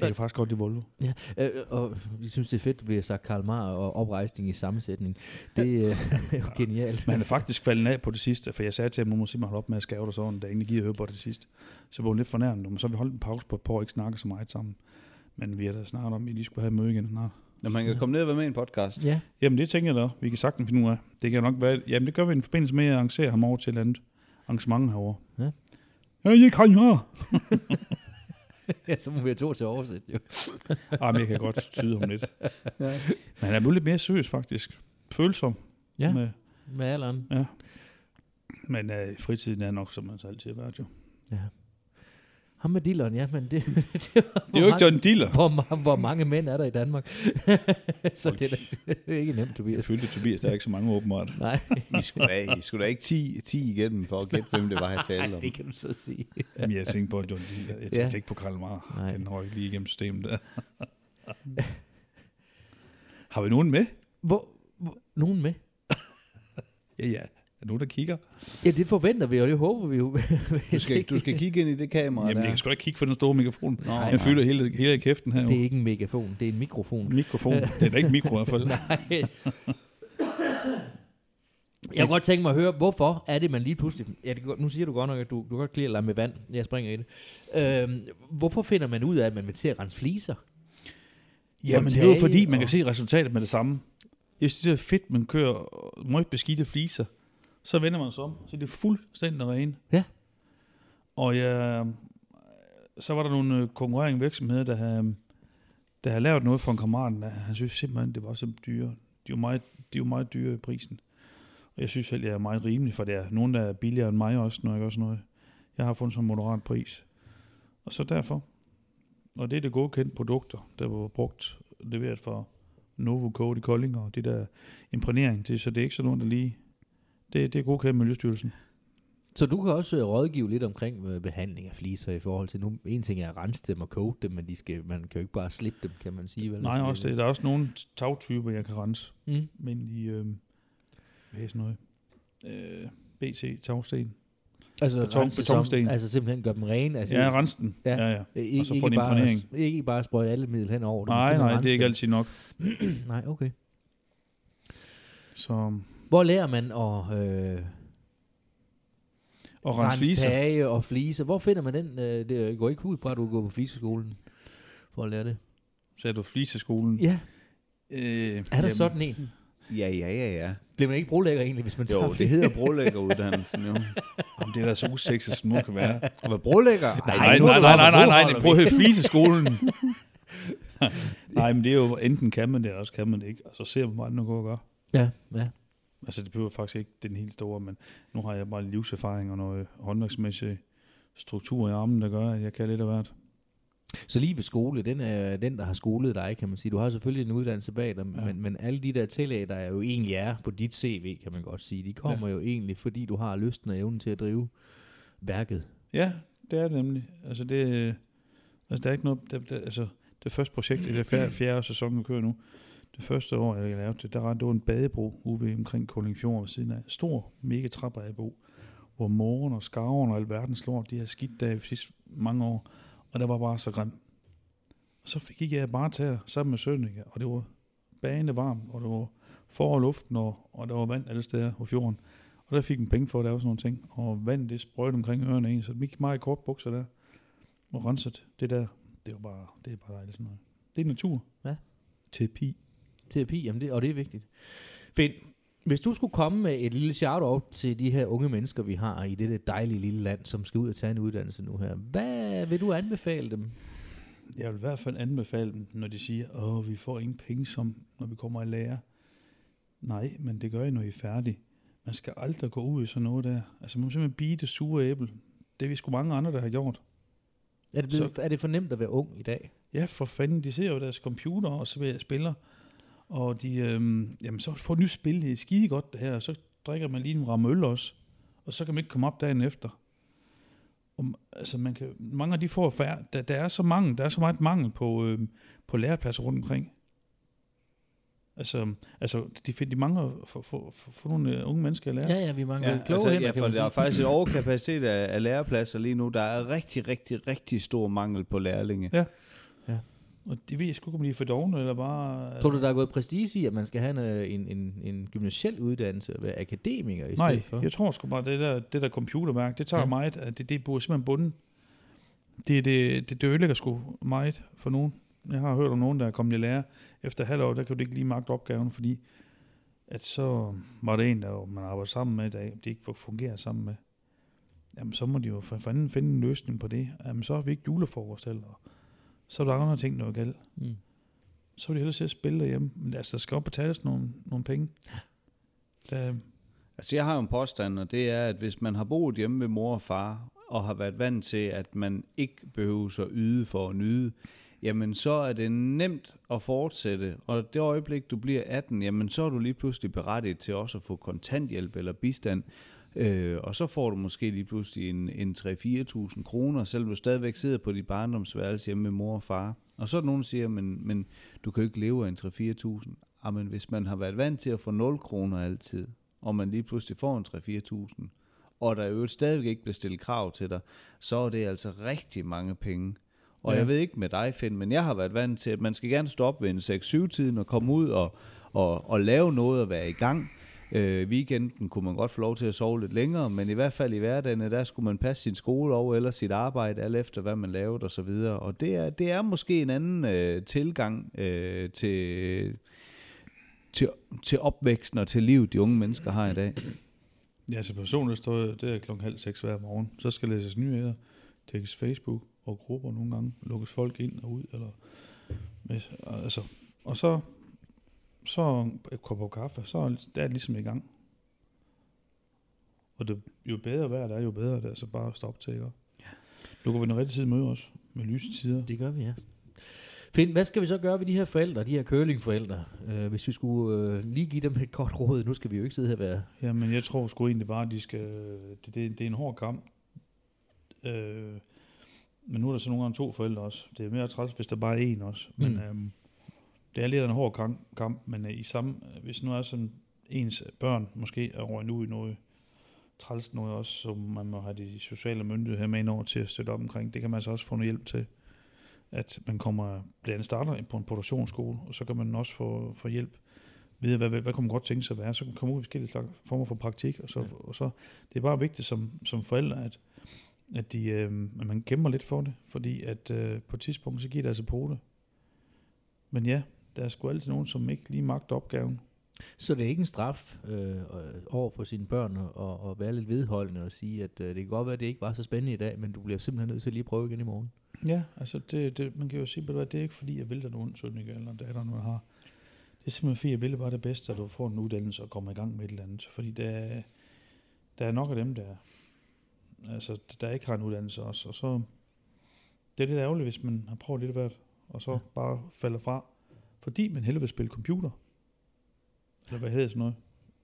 Jeg kan faktisk godt lide Volvo. Ja, øh, og vi synes, det er fedt, at det bliver sagt Karl Marr og oprejsning i sammensætning. Det øh, *laughs* er jo genialt. Men han er faktisk faldet af på det sidste, for jeg sagde til ham, nu må simpelthen holde op med at skæve dig sådan, da ingen gider høre på det sidste. Så blev han lidt fornærmet, men så har vi holdt en pause på et par år og ikke snakket så meget sammen. Men vi har da snakket om, at I lige skulle have et møde igen snart. når man kan komme ned og være med i en podcast. Ja, Jamen det tænker jeg da, vi kan sagtens finde ud af. Det kan nok være, jamen det gør vi i en forbindelse med at arrangere ham over til et eller andet arrangement herovre. Ja. Ja, jeg kan jo. ja, så må vi have to til at oversætte, jo. *laughs* Ah, men jeg kan godt tyde ham lidt. *laughs* Ja. Men han er blevet lidt mere seriøs faktisk. Følsom. Ja, Med, med alderen. ja. Men øh, fritiden er nok, som han altid har været jo. Ja. Ham med dilleren, ja, men det, *laughs* det, var, Det er jo ikke John Diller. hvor, hvor mange mænd er der i Danmark? *laughs* så det er da det er *laughs* ikke nemt, Jeg Tobias. følte, Tobias, der er ikke så mange åbenbart. Nej, I skulle da, I skulle da ikke 10, 10 igennem for at gætte, hvem det var, jeg talte om. det kan du så sige. Jamen, jeg tænkte på John Diller. Jeg tænkte Ja. ikke på Karl Marr. Nej. Den røg lige igennem systemet der. har vi nogen med? Hvor, hvor, nogen med? Ja, ja. Er nogen, der kigger? Ja, det forventer vi, og det håber vi jo. *laughs* Du skal, du skal kigge ind i det kamera Jamen, jeg der. kan sgu da ikke kigge for den store mikrofon. Nej, Jeg føler hele, hele i kæften her. Det er jo. ikke en megafon, det er en mikrofon. Mikrofon. Det er da ikke mikro i hvert fald. *laughs* Nej. *laughs* Jeg kunne godt tænke mig at høre, hvorfor er det, man lige pludselig... Ja, det, nu siger du godt nok, at du, du kan godt klire dig med vand. Jeg springer i det. Øhm, hvorfor finder man ud af, at man vil til at rense fliser? Jamen, det er jo fordi, man kan og- se resultatet med det samme. Jeg synes, det er fedt, man kører meget beskidte fliser. Så vender man sig om, så er det fuldstændig rene. Ja. Og jeg, så var der nogle øh, konkurrerende virksomheder, der havde, der havde lavet noget for en kammerat, der han synes simpelthen, det var så dyre. De var meget, de var meget dyre i prisen. Og jeg synes selv, jeg er meget rimelig, for det er nogen, der er billigere end mig også, når jeg gør sådan noget. Jeg har fundet sådan en moderat pris. Og så derfor. Og det er det godkendte produkter, der var brugt, leveret fra Novo Code i Kolding, og det der imprægnering, det, så det er ikke sådan noget, der lige... Det, det er godkendt med Miljøstyrelsen. Så du kan også øh, rådgive lidt omkring øh, behandling af fliser i forhold til nu. En ting er at rense dem og koge dem, men de skal, man kan jo ikke bare slippe dem, kan man sige. Vel? Nej, også det. Der er også nogle tagtyper, jeg kan rense. Mm. Men i... Øh, hvad er sådan noget? Øh, BC, tagsten. Altså, Beton- rense som, betonsten. altså simpelthen gøre dem rene. Altså, Ja, rense den. Ja. Ja, ja. Ikke, og så få ikke, en bare, imprægnering. ikke bare sprøjte alle middel hen over dem. men Nej, nej, det er ikke altid nok. *clears throat* nej, okay. Så, Hvor lærer man at øh, og rense fliser. tage og fliser? Hvor finder man den? Øh, det går ikke ud på, at du går på fliseskolen for at lære det. Sagde du fliseskolen? Ja, Øh, er der sådan en? Ja, ja, ja, ja. Bliver man ikke brolægger egentlig, hvis man tager Jo, det hedder brolæggeruddannelsen jo. *laughs* Jamen, det er da så usexet, som nu kan være. Og hvad brolægger? Nej, Nej, nej, nej, nej, nej, nej, nej, prøv at høre fliseskolen. *laughs* *laughs* nej, men det er jo, enten kan man det, eller også kan man det ikke. Og så ser man, hvad andre går og gør. Ja, ja. Altså, det behøver faktisk ikke den helt store, men nu har jeg bare livserfaring og noget håndværksmæssig struktur i armen, der gør, at jeg kan lidt af hvert. Så lige ved skole, den er den, der har skolet dig, kan man sige. Du har selvfølgelig en uddannelse bag dig, ja. Men, men alle de der tillæg, der er jo egentlig er på dit CV, kan man godt sige, de kommer ja. jo egentlig, fordi du har lysten og evnen til at drive værket. Ja, det er det nemlig. Altså, det, altså, der er ikke noget, det, det, altså, det første projekt, det er fjerde, fjerde sæson, vi kører nu. Det første år, jeg lavede det, der var, det var en badebro ude omkring Koldingfjord ved siden af. Stor, mega træbadebro, hvor morgen og skarven og alverdens lort, de har skidt der i sidste mange år. Og der var bare så grim. Og så gik jeg bare til sammen med Sønneke, og det var bagende varmt, og det var for luften, og, og der var vand alle steder på fjorden. Og der fik man penge for at lave sådan nogle ting. Og vand, det sprøjte omkring ørerne en, så det gik meget i kort bukser der. Og renset det der. Det var bare, det er bare dejligt sådan noget. Det er natur. Ja. Terapi. Terapi, jamen det, og det er vigtigt. Finn, hvis du skulle komme med et lille shout-out til de her unge mennesker, vi har i dette dejlige lille land, som skal ud og tage en uddannelse nu her, hvad vil du anbefale dem? Jeg vil i hvert fald anbefale dem, når de siger, åh, vi får ingen penge, som, når vi kommer i lære. Nej, men det gør I, når I er færdige. Man skal aldrig gå ud i sådan noget der. Altså, man må simpelthen bide det sure æble. Det er vi sgu mange andre, der har gjort. Er det, blevet, er det for nemt at være ung i dag? Ja, for fanden, de ser jo deres computer og så spiller, og de, øhm, jamen så får et nyt spil, det er skide godt det her, og så drikker man lige en ramme øl også, og så kan man ikke komme op dagen efter. Og, altså man kan, mange af de får færre, der, der, er så mange, der er så meget mangel på, øhm, på lærepladser rundt omkring. Altså, altså de, find, de mangler for, for, for, for nogle øh, unge mennesker at lære. Ja, ja, vi mangler Ja, ja, kloge altså, hænder, ja, for der er faktisk et *laughs* overkapacitet af, af lærepladser lige nu. Der er rigtig, rigtig, rigtig stor mangel på lærlinge. Og det ved jeg sgu ikke, om de er for dogne, eller bare... Tror du, der er gået prestige i, at man skal have en, øh, en, en, en gymnasiel uddannelse og være akademiker i Nej, stedet for? jeg tror sgu bare, det der, det der computerværk, det tager ja. meget, at det, det burde simpelthen bunden. Det, det, det, det ødelægger sgu meget for nogen. Jeg har hørt om nogen, der er kommet i lære. Efter halvår, der kan du ikke lige magte opgaven, fordi at så var det en, der man arbejder sammen med, der de ikke fungerer sammen med. Jamen, så må de jo for fanden finde en løsning på det. Jamen, så har vi ikke julefrokost heller. Så er der andre ting, der er galt. Mm. Så vil de hellere at spille derhjemme. Men altså, der skal op betales nogle, nogle penge. Der, Altså, jeg har jo en påstand, og det er, at hvis man har boet hjemme ved mor og far, og har været vant til, at man ikke behøver at yde for at nyde, jamen så er det nemt at fortsætte. Og det øjeblik, du bliver 18, jamen så er du lige pludselig berettiget til også at få kontanthjælp eller bistand. Øh, og så får du måske lige pludselig en, en 3-4.000 kroner, selvom du stadigvæk sidder på dit barndomsværelse hjemme med mor og far. Og så er der nogen, der siger, men, men du kan jo ikke leve af en 3-4.000. Jamen hvis man har været vant til at få 0 kroner altid, og man lige pludselig får en 3-4.000, og der jo stadigvæk ikke bliver stillet krav til dig, så er det altså rigtig mange penge. Og Ja. jeg ved ikke med dig, Finn, men jeg har været vant til, at man skal gerne stå op ved en 6-7-tiden og komme ud og, og, og lave noget og være i gang. Øh, weekenden kunne man godt få lov til at sove lidt længere, men i hvert fald i hverdagen, der skulle man passe sin skole over eller sit arbejde, alt efter hvad man lavede og så videre. Og det er, det er måske en anden øh, tilgang øh, til, til, til opvæksten og til livet, de unge mennesker har i dag. Ja, så personligt står jeg, det er klokken halv seks hver morgen. Så skal læses nyheder, tjekkes Facebook og grupper nogle gange, lukkes folk ind og ud, eller med, altså, og så, så et kop af kaffe, så er det ligesom i gang. Og det, jo bedre vejr det er, jo bedre det er, så bare stop til, ikke? Nu går vi den rigtige tid møde os, med lyse tider. Det gør vi, ja. Finn, hvad skal vi så gøre ved de her forældre, de her curlingforældre, øh, hvis vi skulle øh, lige give dem et godt råd? Nu skal vi jo ikke sidde her og være... Jamen, jeg tror sgu egentlig bare, at de skal... Det, det, det er en hård kamp. Øh, men nu er der så nogle gange to forældre også. Det er mere træls, hvis der bare er en også. Men Mm. øhm, det er lidt af en hård kamp, men øh, i samme, hvis nu er sådan ens børn måske er over nu i noget træls noget også, som man må have de sociale myndigheder med ind over til at støtte op omkring. Det kan man så også få noget hjælp til. At man kommer, blandt andet starter på en produktionsskole, og så kan man også få, få hjælp ved, hvad, hvad, hvad kunne man godt tænke sig at være. Så kan man komme ud i forskellige slags former for praktik, og så, Ja. og så det er bare vigtigt som, som forældre, at, at, de, øh, at man gemmer lidt for det, fordi at øh, på et tidspunkt, så giver det altså på det. Men ja, der er sgu altid nogen, som ikke lige magter opgaven. Så det er ikke en straf øh, over for sine børn at, at være lidt vedholdende og sige, at øh, det kan godt være, at det ikke var så spændende i dag, men du bliver simpelthen nødt til at lige prøve igen i morgen. Ja, altså det, det, man kan jo sige, at det er ikke fordi, jeg vil dig nogen søn ikke, eller datter, nu har. Det er simpelthen fordi, jeg vil bare det bedste, at du får en uddannelse og kommer i gang med et eller andet. Fordi der er, der er nok af dem, der, altså, der ikke har en uddannelse også. Og så, det er lidt ærgerligt, hvis man har prøvet lidt af hvert, og så ja. bare falder fra. Fordi man hellere vil spille computer. Eller hvad hedder sådan noget?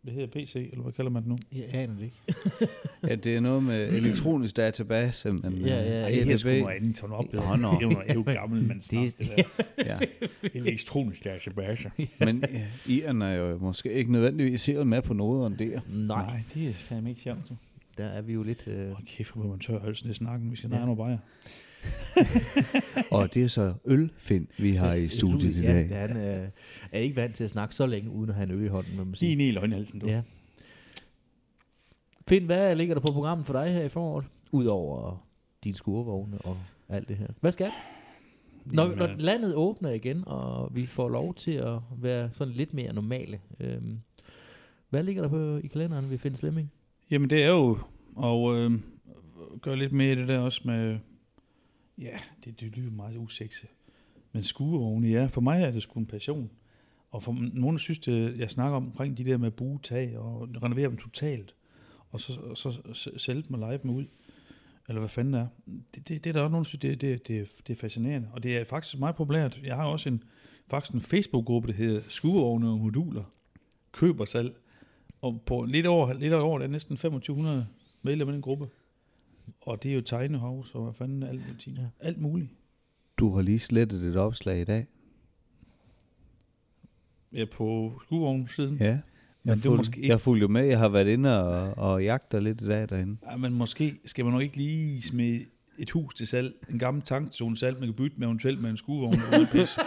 Det hedder PC, eller hvad kalder man det nu? Jeg aner det ikke. *laughs* ja, det er noget med elektronisk database. Men, Ja, ja, Ej, det er sgu noget andet, sådan op. Nå, nå. Det er jo noget gammel, man *laughs* snakker. Det- Det, *laughs* ja. elektronisk database. Men ja, Ian er jo måske ikke nødvendigvis helt med på noget om det. Nej, Nej, det er fandme ikke sjovt. der er vi jo lidt... Øh, Hold kæft, hvor man tør halsen i snakken. Vi skal Ja. ja. noget bajer. *laughs* Og det er så ølfind, vi har i studiet i dag. Ja, han øh, er ikke vant til at snakke så længe, uden at have en øl i hånden, må man Lige sige. ned i løgnhalsen, du. Ja. Find, hvad ligger der på programmet for dig her i foråret? Udover dine skurvogne og alt det her. Hvad skal når, Jamen, når øh, landet åbner igen, og vi får lov til at være sådan lidt mere normale, øhm, hvad ligger der på i kalenderen ved Finn Slemming? Jamen det er jo at øh, gøre lidt mere i det der også med, ja, det, det lyder meget usekset. Men skuevogne, ja, for mig er det sgu en passion. Og for nogen synes det, jeg snakker om omkring de der med buetag og renovere dem totalt, og så, og så sælge dem og lege dem ud, eller hvad fanden det er. Det, det, det er der også nogen, der synes, det, det, det, det er fascinerende. Og det er faktisk meget populært. Jeg har også en, faktisk en Facebook-gruppe, der hedder Skuevogne og Moduler. Køb og salg. Og på lidt over, lidt over der er næsten 2500 medlemmer i den gruppe. Og det er jo tegnehovs og hvad fanden alt, muligt. Ja. alt muligt. Du har lige slettet et opslag i dag. Ja, på skuevognen siden. Ja. Men Jeg, det er fuld, måske ikke- jeg fulgte med. Jeg har været inde og, og jagter lidt i dag derinde. Ja, men måske skal man nok ikke lige smide et hus til salg, en gammel tankstation salg, man kan bytte med eventuelt med en skuevogn og noget *laughs*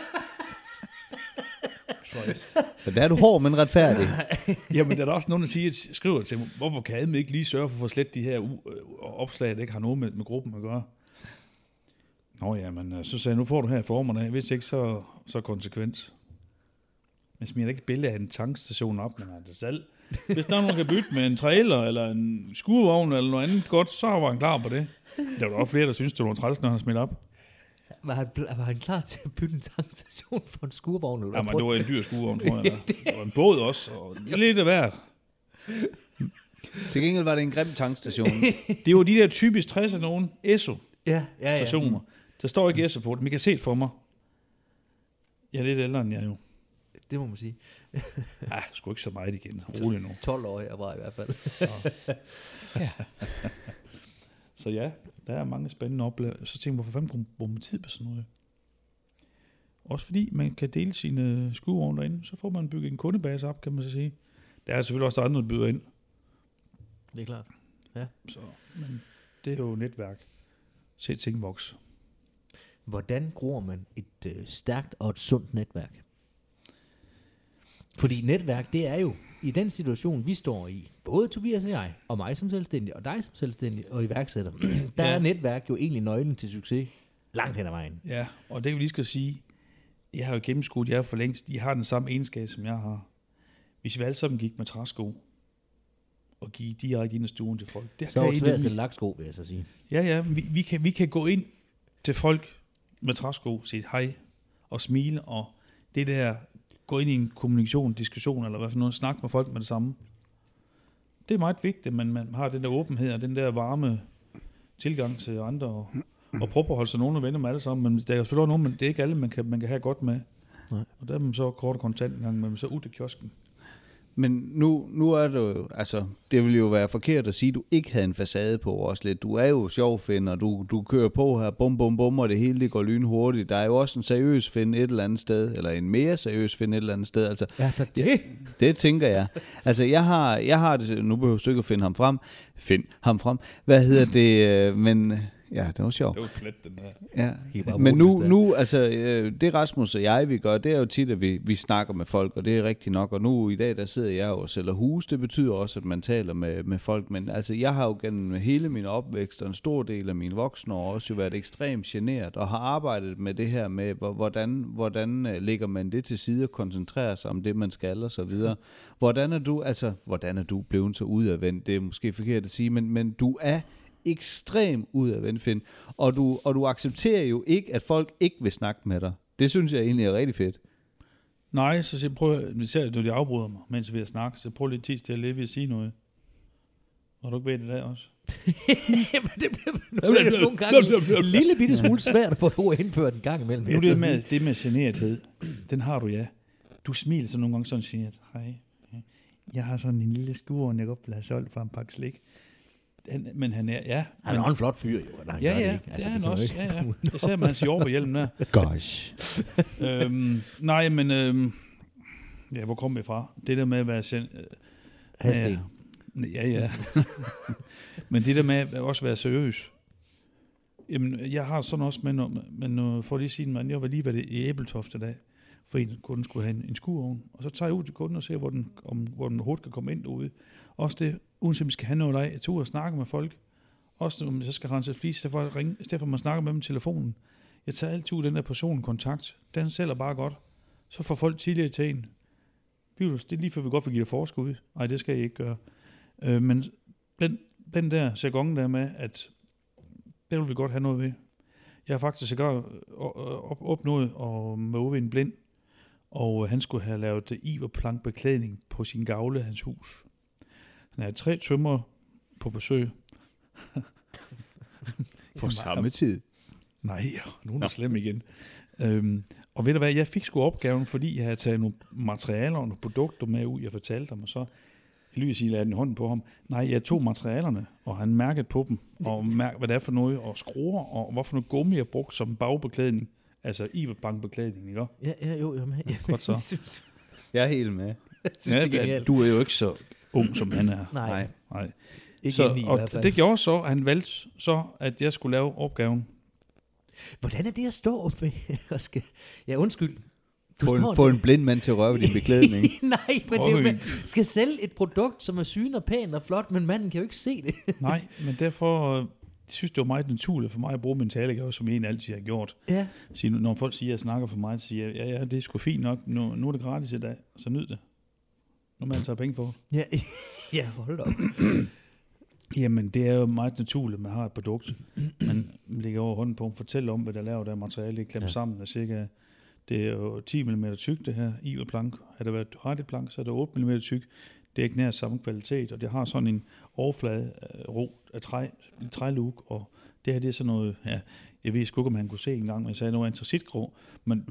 pis. *laughs* Så der er du hård, men retfærdig. *laughs* Jamen, der er også nogen, der siger, skriver til mig, hvorfor kan Adme ikke lige sørge for at få slet de her u- øh, opslag, der ikke har noget med, med gruppen at gøre? Nå ja, men øh, så sagde jeg, nu får du her formerne, hvis ikke, så, så konsekvens. Men smider ikke et billede af en tankstation op, men er det salg. Hvis der er nogen, der kan bytte med en trailer, eller en skurvogn, eller noget andet godt, så var han klar på det. Der var også flere, der synes det var træls, når han smidt op. Var han, var han klar til at bygge en tankstation for en skurvogn? Eller Jamen, det var en dyr skurvogn, tror jeg. Det var en båd også, og lidt af hvert. Til gengæld var det en grim tankstation. *laughs* Det var de der typisk 60'er nogen ESO. ja, ja, ja. stationer. Der står ikke Esso på den. Vi kan se det for mig. Jeg er lidt ældre end jeg jo. Det må man sige. *laughs* Ah, sgu ikke så meget igen. Rolig nu. 12 år jeg var i hvert fald. *laughs* Så ja, der er mange spændende oplevelser. Så tænker jeg, hvorfor fanden bruger man tid på sådan noget? Også fordi man kan dele sine skuevogne derinde, så får man bygget en kundebase op, kan man så sige. Der er selvfølgelig også andre, der byder ind. Det er klart. Så, men det er jo netværk. Se ting vokse. Hvordan gror man et øh, stærkt og et sundt netværk? Fordi netværk, det er jo i den situation, vi står i, både Tobias og jeg, og mig som selvstændig, og dig som selvstændig og iværksætter, *clears throat* der Ja. er netværk jo egentlig nøglen til succes langt hen ad vejen. Ja, og det kan vi lige skal sige, jeg har jo gennemskudt jer for længst, I har den samme egenskab, som jeg har. Hvis vi alle sammen gik med træsko, og give direkte ind i stuen til folk. Det Så er det svært at sætte laksko, vil jeg så sige. Ja, ja, vi, vi, kan, vi kan gå ind til folk med træsko, sige hej og smile, og det der, gå ind i en kommunikation, diskussion, eller hvad for noget, snak med folk med det samme. Det er meget vigtigt, at man, man har den der åbenhed og den der varme tilgang til andre, og, og prøve at holde sig nogen og venner med alle sammen, men der er jo selvfølgelig nogen, men det er ikke alle, man kan, man kan have godt med. Nej. Og der er man så kort og kontant en gang, men så ud til kiosken. Men nu, nu er det jo, altså, det ville jo være forkert at sige, at du ikke havde en facade på også lidt. Du er jo sjov, Finn, og du, du kører på her, bum, bum, bum, og det hele det går lynhurtigt. Der er jo også en seriøs Finn et eller andet sted, eller en mere seriøs Finn et eller andet sted. Altså, Ja, der, det. det tænker jeg. Altså, jeg har, jeg har det, nu behøver du ikke at finde ham frem. Find ham frem. Hvad hedder det? øh, Men Ja, det var sjovt. Det var klædt, den der. Ja. Men nu, nu, altså, øh, det Rasmus og jeg, vi gør, det er jo tit, at vi, vi snakker med folk, og det er rigtigt nok. Og nu i dag, der sidder jeg og sælger hus. Det betyder også, at man taler med, med folk. Men altså, jeg har jo gennem hele min opvækst og en stor del af mine voksne år også jo været ekstremt generet og har arbejdet med det her med, hvor- hvordan, hvordan øh, lægger man det til side og koncentrerer sig om det, man skal og så videre. Hvordan er du, altså, hvordan er du blevet så udadvendt? Det er måske forkert at sige, men, men du er ekstrem udadvendt, Finn. Og du, og du accepterer jo ikke, at folk ikke vil snakke med dig. Det synes jeg egentlig er rigtig fedt. Nej, så siger prøv, at- især når de afbryder mig, mens vi er snakke, så prøv lige tis til at ved at sige noget. Og du ikke ved det der også? *laughs* Jamen, det *laughs* bliver nogle gange en lille bitte smule svært at få et ord indført en gang imellem. Nu det så med, det med generethed, den har du ja. Du smiler så nogle gange sådan og siger, hej, jeg har sådan en lille skur, jeg godt vil have solgt for en pakke slik. Han, men han er, ja. Han er men, en flot fyr, jo. når han ja, gør det, ja, ikke? det, Altså, er han man også. Ja, ja. ser med hans jordbærhjelm der. *laughs* Gosh. øhm, nej, men øhm, ja, hvor kom vi fra? Det der med at være sen, øh, Hadsten. Ja, ja. *laughs* men det der med at også være seriøs. Jamen, jeg har sådan også med, men for lige at sige, man, jeg var lige været i Æbeltoft i dag, for en kunde skulle have en, en skurovn, og så tager jeg ud til kunden og ser, hvor den, om, hvor den hurtigt kan komme ind derude. Også det, uanset om vi skal have noget af, jeg tager ud og snakke med folk. Også om jeg så skal rense et flis, så for jeg ringe, i stedet for at man snakker med dem i telefonen. Jeg tager altid ud den der personkontakt. Den sælger bare godt. Så får folk tidligere til en. Det er lige før vi godt vil give det forskud. Nej, det skal jeg ikke gøre. Øh, men den, den der jargon der med, at det vil vi godt have noget ved. Jeg har faktisk sågar op- opnået at møde en blind, og øh, han skulle have lavet iverplankbeklædning på sin gavle hans hus. Han havde tre tømmer på besøg. *laughs* På samme tid. Nej, nu er det slem igen. Øhm, og ved du hvad, jeg fik sgu opgaven, fordi jeg havde taget nogle materialer og nogle produkter med ud, jeg fortalte ham, og så sige, lagde den hånden på ham. Nej, jeg tog materialerne, og han mærkede på dem, og mærkede, hvad det er for noget, og skruer, og hvorfor noget gummi jeg brugt som bagbeklædning, altså iverbankbeklædning, ikke? Ja, ja, jo, jo. Men, ja, *laughs* godt så. Jeg er helt med. jeg synes det er du er jo ikke så ung, som han er. Nej, Nej. Nej. ikke Så, så, i hvert og fald. det gjorde så, at han valgte så, at jeg skulle lave opgaven. Hvordan er det at stå med *laughs* og skal... Ja, undskyld. Du Få står en, få en blind mand til at røre ved din *laughs* beklædning. Nej, men det er jo, Øj. man skal sælge et produkt, som er syn og pænt og flot, men manden kan jo ikke se det. Nej, men derfor øh, synes det var meget naturligt for mig at bruge min talegave, som jeg egentlig altid har gjort. ja. Sige, når folk siger, at jeg snakker for mig, så siger jeg, ja, ja, det er sgu fint nok. Nu, nu er det gratis i dag, så nyd det. Nu må jeg tage penge for det. Ja, *laughs* ja hold op. *clears throat* Jamen, det er jo meget naturligt, at man har et produkt. Man lægger over hånden på, fortæller om, hvad der laver der materiale, det er klemt Ja. sammen. Er cirka, det er jo 10 mm tyk, det her iverplank. Har det været rettet plank, så er det 8 mm tyk. Det er ikke nær samme kvalitet, og det har sådan en overflade øh, ro af træ, en træluk, og det her det er sådan noget, ja, jeg ved sgu ikke, om han kunne se engang, men jeg sagde noget antracitgrå, men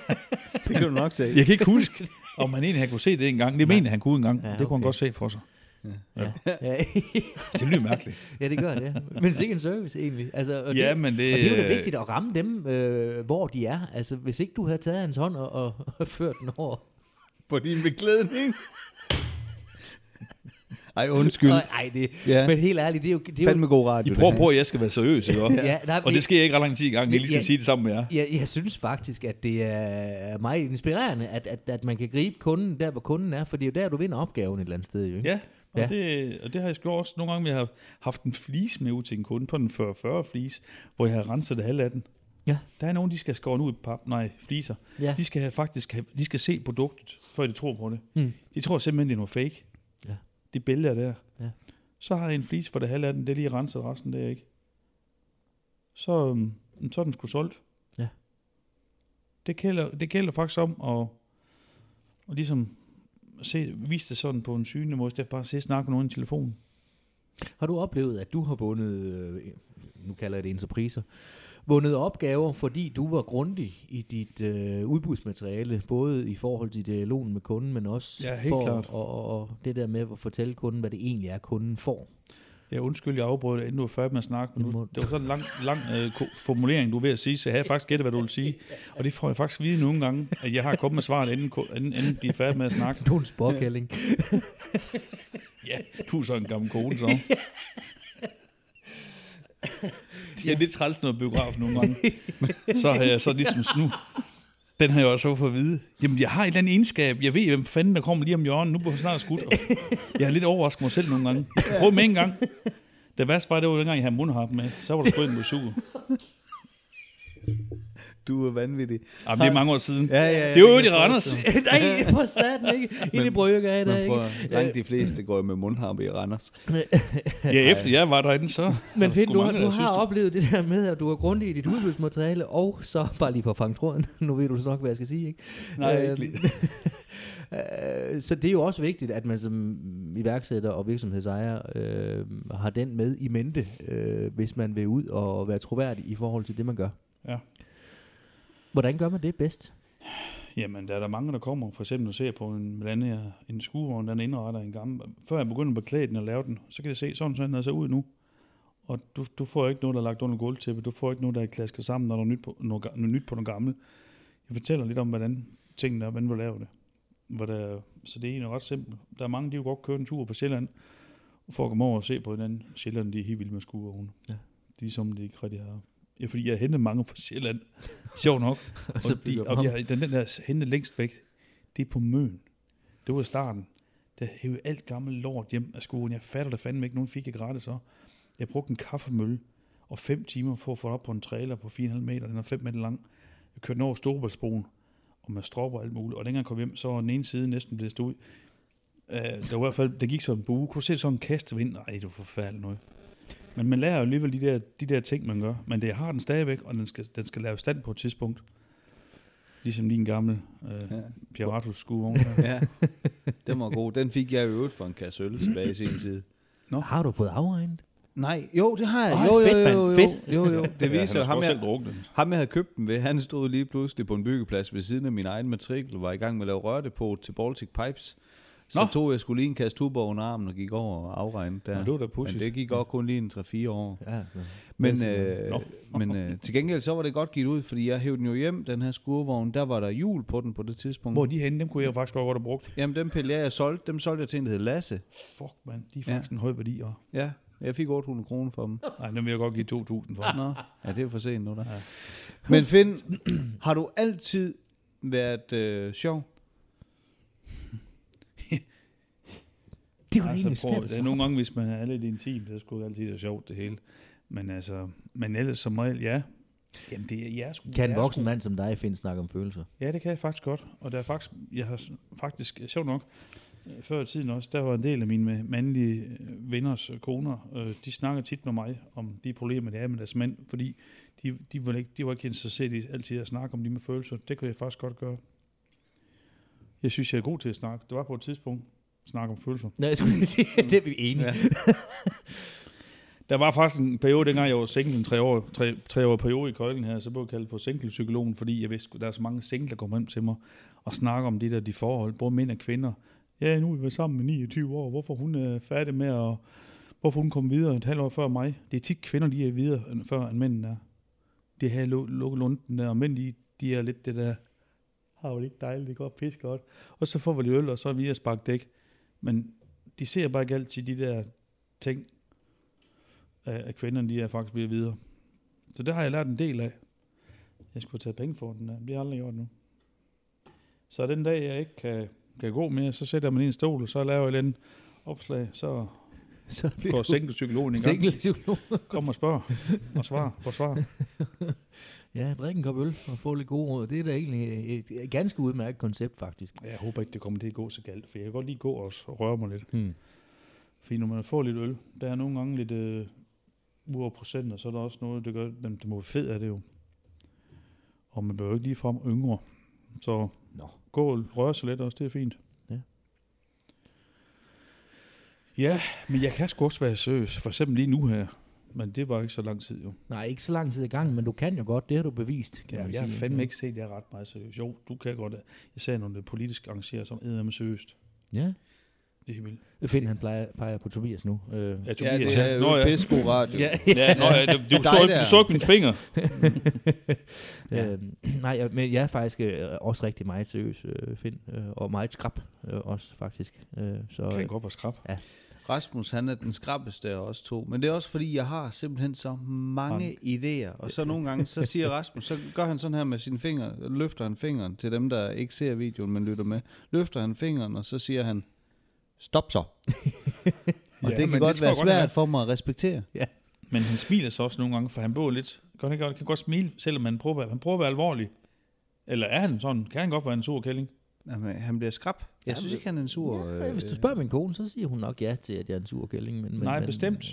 *laughs* det kan du nok sige. jeg kan ikke huske, om han egentlig kunne se det engang. Det Nej. mener han kunne engang. Ja, Ja, det kunne han okay. godt se for sig. Ja, ja. *laughs* Det lyder mærkeligt. ja det gør det. Men sikke en service egentlig. Altså, og ja, det, men det, og det er jo vigtigt at ramme dem, øh, hvor de er. Altså, hvis ikke du havde taget hans hånd og, og, og ført den over. På din beklædning. Ej, undskyld. Nej, det, Ja. men helt ærligt, det er jo... Det er jo Fandme god radio. I prøver på, at jeg skal være seriøs, ikke? ja, nej, Og det sker ikke ret lang tid i gang, jeg lige skal Ja. sige det sammen med jer. Jeg, jeg synes faktisk, at det er meget inspirerende, at, at, at man kan gribe kunden der, hvor kunden er, for det er jo der, du vinder opgaven et eller andet sted. Jo, ikke? Ja, og, Ja. ja. Det, og det har jeg gjort også nogle gange, vi har haft en flis med ud til en kunde på den 40-40 flis, hvor jeg har renset det halv af den. Ja. Der er nogen, de skal skåre ud pap, nej, fliser. Ja. De skal have, faktisk have, de skal se produktet, før de tror på det. Mm. De tror simpelthen, det er noget fake. De billeder der. Ja. Så har jeg en flis for det halv af den, det er lige renset resten, det er ikke. Så, øhm, så er den sgu solgt. Ja. Det gælder, det gælder faktisk om at, at ligesom se, vise det sådan på en synlig måde, stedet for bare at se snakke med nogen i telefonen. Har du oplevet, at du har vundet, øh, nu kalder jeg det entrepriser, vundet opgaver, fordi du var grundig i dit øh, udbudsmateriale, både i forhold til dialogen med kunden, men også Ja, for klart. Og, og, og det der med at fortælle kunden, hvad det egentlig er, kunden får. Ja, undskyld, jeg afbrød var færdig med at snakke, men nu, det var sådan en lang, lang øh, formulering, du er ved at sige, så jeg havde faktisk gættet, hvad du ville sige. Og det får jeg faktisk vide nogle gange, at jeg har kommet med svaret, inden, inden, inden de er færdige med at snakke. Du er en sporkælling. Ja, du er så en gammel kone, så. *laughs* *laughs* det er lidt træls noget biograf nogle gange. *laughs* så har jeg så ligesom nu, den har jeg også fået at vide. Jamen, jeg har et eller andet egenskab. Jeg ved, hvem fanden der kommer lige om hjørnet. Nu bliver han snart skudt. Jeg har lidt overrasket mig selv nogle gange. Jeg skal prøve med en gang. Det værste var, det var dengang, jeg havde mundharp med. Så var der sgu en musik. Du er vanvittig. Jamen, det er mange år siden. Ja, ja, ja, det var jo i Randers. *laughs* Nej, for satan ikke. Ind i Brygge mig. der, Men ikke? prøv, at- langt de fleste går jo med mundharpe i Randers. *laughs* Ja, efter jeg var derinde, så... Men sgu du, har, mange, du har det- oplevet det der med, at du er grundig i dit udbudsmateriale, og så *laughs* bare lige for at fange tråden, nu ved du så nok, hvad jeg skal sige, ikke? Nej, Øhm, ikke øh, så det er jo også vigtigt, at man som iværksætter og virksomhedsejer øh, har den med i mente, øh, hvis man vil ud og være troværdig i forhold til det, man gør. Ja. Hvordan gør man det bedst? Jamen, der er der mange, der kommer for eksempel og ser på en, hvordan jeg, en skuevogn, den indretter en gammel. Før jeg begynder at beklæde den og lave den, så kan jeg se, sådan sådan den ser ud nu. Og du, du får ikke noget, der er lagt under gulvtæppet. Du får ikke noget, der er klasket sammen, når der er nyt på noget, noget nyt på noget gammelt. Jeg fortæller lidt om, hvordan tingene er, hvordan du laver det. Hvor der, så det er egentlig ret simpelt. Der er mange, de vil godt køre en tur fra Sjælland, for at komme over og se på hinanden. Sjælland, de er helt vilde med skuevogne. Ja. De er som de ikke rigtig har. Ja, fordi jeg hentet mange fra Sjælland. Sjov nok. *laughs* Og så Og, de, og jeg, den, den der hente længst væk, det er på Møn. Det var i starten. Der hævde alt gammelt lort hjem af skolen. Jeg fatter det fandme ikke. Nogen fik jeg gratis så. Jeg brugte en kaffemølle og fem timer for at få det op på en trailer på 4,5 meter. Den er 5 meter lang. Jeg kørte den over Storebæltsbroen og med stropper alt muligt. Og dengang jeg kom hjem, så var den ene side næsten blevet stået. Uh, der var i hvert fald, der gik sådan en bue. Kunne du se sådan en kastevind? Nej, det var forfærdeligt noget. Men man lærer jo alligevel de der, de der ting, man gør. Men det har den stadigvæk, og den skal, den skal lave stand på et tidspunkt. Ligesom lige en gammel øh, Ja. Pieratus skuevogn. *laughs* Ja, den var god. Den fik jeg i øvrigt for en kasse øl tilbage i sin tid. Har du fået afregnet? Nej, jo, det har jeg. Ej, jo, jo, fedt, jo, mand. jo, jo, Fedt. jo, jo. *laughs* Det viser ja, ham, selv jeg, ham, jeg havde købt den ved, han stod lige pludselig på en byggeplads ved siden af min egen matrikel, var i gang med at lave rørdepot til Baltic Pipes. Så Nå. tog jeg skulle lige en kasse tuber under armen og gik over og afregnede der. Ja, det var da Men det gik også kun lige en 3-4 år. Ja. Men, øh, Nå. *laughs* men øh, til gengæld så var det godt givet ud, fordi jeg hævde den jo hjem, den her skurvogn. Der var der hjul på den på det tidspunkt. Hvor de henne, dem kunne jeg faktisk godt have brugt. Jamen dem pille jeg, jeg solgte, dem solgte jeg til en, der hed Lasse. Fuck, man, de er Ja. faktisk en høj værdi. Og... Ja, jeg fik 800 kroner for dem. Nej, dem vil jeg godt give 2.000 for. Nå, ja, det er for sent nu der. Ja. Men Finn, har du altid været øh, sjov? Det var Altså, egentlig prøv, svært. det er nogle gange, hvis man er lidt intim, det er sgu altid det er sjovt det hele. Men altså, men ellers som regel, ja. Jamen det er, jeg er sgu, Kan en voksen mand som dig finde snakke om følelser? Ja, det kan jeg faktisk godt. Og der er faktisk, jeg har faktisk, sjovt nok, øh, før i tiden også, der var en del af mine mandlige øh, venners øh, koner, øh, de snakker tit med mig om de problemer, der er med deres mænd, fordi de, de, var, ikke, de var ikke interesseret i altid at snakke om de med følelser. Det kunne jeg faktisk godt gøre. Jeg synes, jeg er god til at snakke. Det var på et tidspunkt, snakke om følelser. Nej, jeg skulle sige, det er vi enige. Ja. Der var faktisk en periode, dengang jeg var single, en tre år, tre, tre år periode i Køjlen her, så blev jeg kaldt på single-psykologen, fordi jeg vidste, der er så mange single, der kommer hjem til mig og snakker om det der, de forhold, både mænd og kvinder. Ja, nu er vi sammen med 29 år, hvorfor hun er færdig med at, hvorfor hun kom videre et halvt år før mig. Det er tit kvinder, de er videre før, end mændene er. Det her lukket lunden der, og mænd, de, de er lidt det der, har jo ikke dejligt, det går pis godt. Og så får vi lidt øl, og så er vi at sparke dæk. Men de ser bare ikke altid de der ting, at kvinderne, de er faktisk ved videre. Så det har jeg lært en del af. Jeg skulle have taget penge for den der. Det har jeg aldrig gjort nu. Så den dag, jeg ikke kan, kan gå mere, så sætter man i en stol, og så laver jeg et opslag, så så bliver går du single-psykologen i gang. single-psykolog. Kom og spørg, og svar, for svar. *laughs* Ja, drik en kop øl og få lidt gode råd. Det er da egentlig et, et ganske udmærket koncept, faktisk. Jeg håber ikke, det kommer til at gå så galt, for jeg kan godt lige gå og røre mig lidt. Hmm. Fordi når man får lidt øl, der er nogle gange lidt øh, uover procenter, så er der også noget, det gør, men det må være fedt af det jo. Og man behøver ikke lige frem yngre. Så Nå. gå og røre sig lidt også, det er fint. Ja. Ja, men jeg kan sgu også være seriøs. For eksempel lige nu her. Men det var ikke så lang tid jo. Nej, ikke så lang tid i gang, men du kan jo godt. Det har du bevist, kan Ja, man jeg har sige. fandme ikke set, at jeg er ret meget seriøs. Jo, du kan godt. Jeg sagde noget politisk arrangeret som edderme seriøst. Ja. Det er vildt. Finn, han plejer, peger på Tobias nu. Øh, Ja, Ja, Tobias, det er jo Nå, ja. pissegod radio. ja, Ja, nå, ja, du, du, så ikke, du så ikke min finger. *laughs* Ja. Øh, nej, jeg- men jeg er faktisk øh, også rigtig meget seriøs, øh, Finn, øh, og meget skrab øh, også, faktisk. Øh, så Kan godt være skrab. Rasmus, han er den skrappeste af os to. Men det er også fordi, jeg har simpelthen så mange idéer. Og så nogle gange, så siger Rasmus, så gør han sådan her med sine fingre, løfter han fingeren til dem, der ikke ser videoen, men lytter med. Løfter han fingeren, og så siger han, stop så. *laughs* og Ja, det kan godt det være godt, svært han for mig at respektere. Men han smiler så også nogle gange, for han bor lidt... Godt, han kan godt smile, selvom han prøver, han prøver at være alvorlig. Eller er han sådan? Kan han godt være en sur kælling? Jamen, han bliver skrab. Jeg Ja, synes ikke, han er en sur... Ja, hvis du spørger min kone, så siger hun nok ja til, at jeg er en sur kælling. Men, men, Nej, men, bestemt.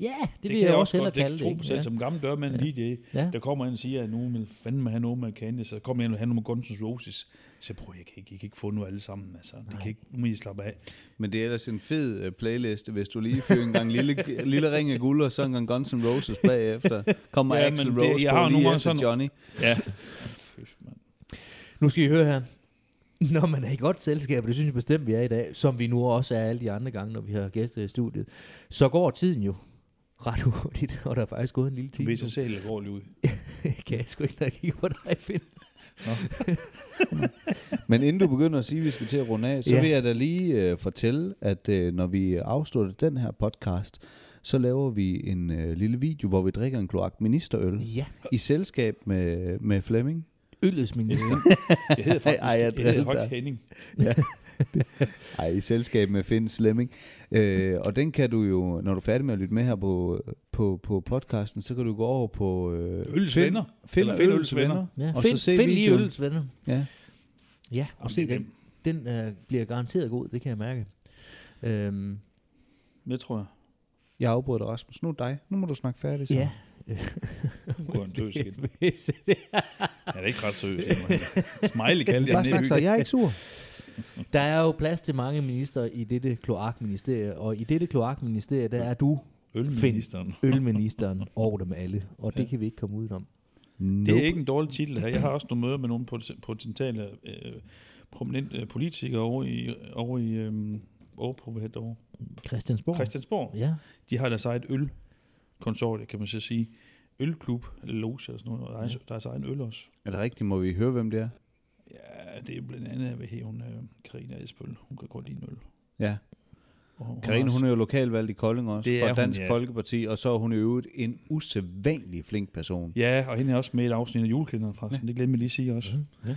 Ja, det, det vil kan jeg også hellere. Det kalde kan det. tro på selv, ja. som gammel dørmand Ja. lige det. Ja. Der kommer ind og siger, at nogen vil fandme have noget med Kanye, så kommer jeg ind og have noget med Guns N' Roses. Så jeg prøver, jeg kan ikke, jeg kan ikke få nu alle sammen. Altså, det kan ikke, nu må I slappe af. Men det er ellers en fed uh, playliste, hvis du lige fyrer en gang lille, *laughs* lille ring af guld, og så en gang Guns N' Roses bagefter. Kommer Ja, men Axl det- Rose jeg på har lige efter sådan- Johnny. Ja. *laughs* Nu skal I høre her. *laughs* Når man er i godt selskab, og det synes jeg bestemt, vi er i dag, som vi nu også er alle de andre gange, når vi har gæster i studiet, så går tiden jo ret hurtigt, og der er faktisk gået en lille time. ved sig selv alvorligt ud. *laughs* kan jeg sgu ikke, når jeg kigger på dig, Finn. *laughs* Men inden du begynder at sige, at vi skal til at runde af, så Ja. vil jeg da lige uh, fortælle, at uh, når vi afslutter den her podcast, så laver vi en uh, lille video, hvor vi drikker en kloak ministerøl Ja, i selskab med, med Flemming. Øllets minister. *laughs* Jeg hedder faktisk, Ej, jeg jeg, hedder faktisk. Henning. *laughs* Ej, i selskab med Finn Slemming. Øh, og den kan du jo, når du er færdig med at lytte med her på, på, på podcasten, så kan du gå over på... Øh, Øls Find- venner. Find Eller Find Øls venner. Ja, Og find, så se find lige venner. Ja. Ja, og Jamen, se det- den. Den øh, bliver garanteret god, det kan jeg mærke. Øhm, Det tror jeg. Jeg afbryder dig, Rasmus. Nu er dig. Nu må du snakke færdig. Så. ja. Går han tøs igen. *laughs* Hvis det- Han er ikke ret men Smiley kaldte jeg Bare snak så. Jeg er ikke sur. *laughs* Der er jo plads til mange minister i dette kloakministerie, og i dette kloakministerie, der er du Ølministeren. ølministeren over dem alle, og det Ja. kan vi ikke komme udenom. Det er ikke en dårlig titel her. Jeg har også nogle møder med nogle poten- potentielle øh, prominente politikere over i, over i øh, over på, hvad hedder det, over? Christiansborg. Christiansborg. Ja. De har deres eget ølkonsortie, kan man så sige. Ølklub, eller loge eller sådan noget, og deres, deres egen øl også. Er det rigtigt? Må vi høre, hvem det er? Ja, det er blandt andet, hvad hedder hun, Karina Esbøl. Hun kan godt lide øl. Ja. Og hun er jo lokalvalgt i Kolding også, Det er for hun, Dansk ja. Folkeparti, og så er hun i øvrigt en usædvanlig flink person. Ja, og hende er også med i et afsnit af julekalenderen fra, ja. det glemte jeg lige at sige også. Ja.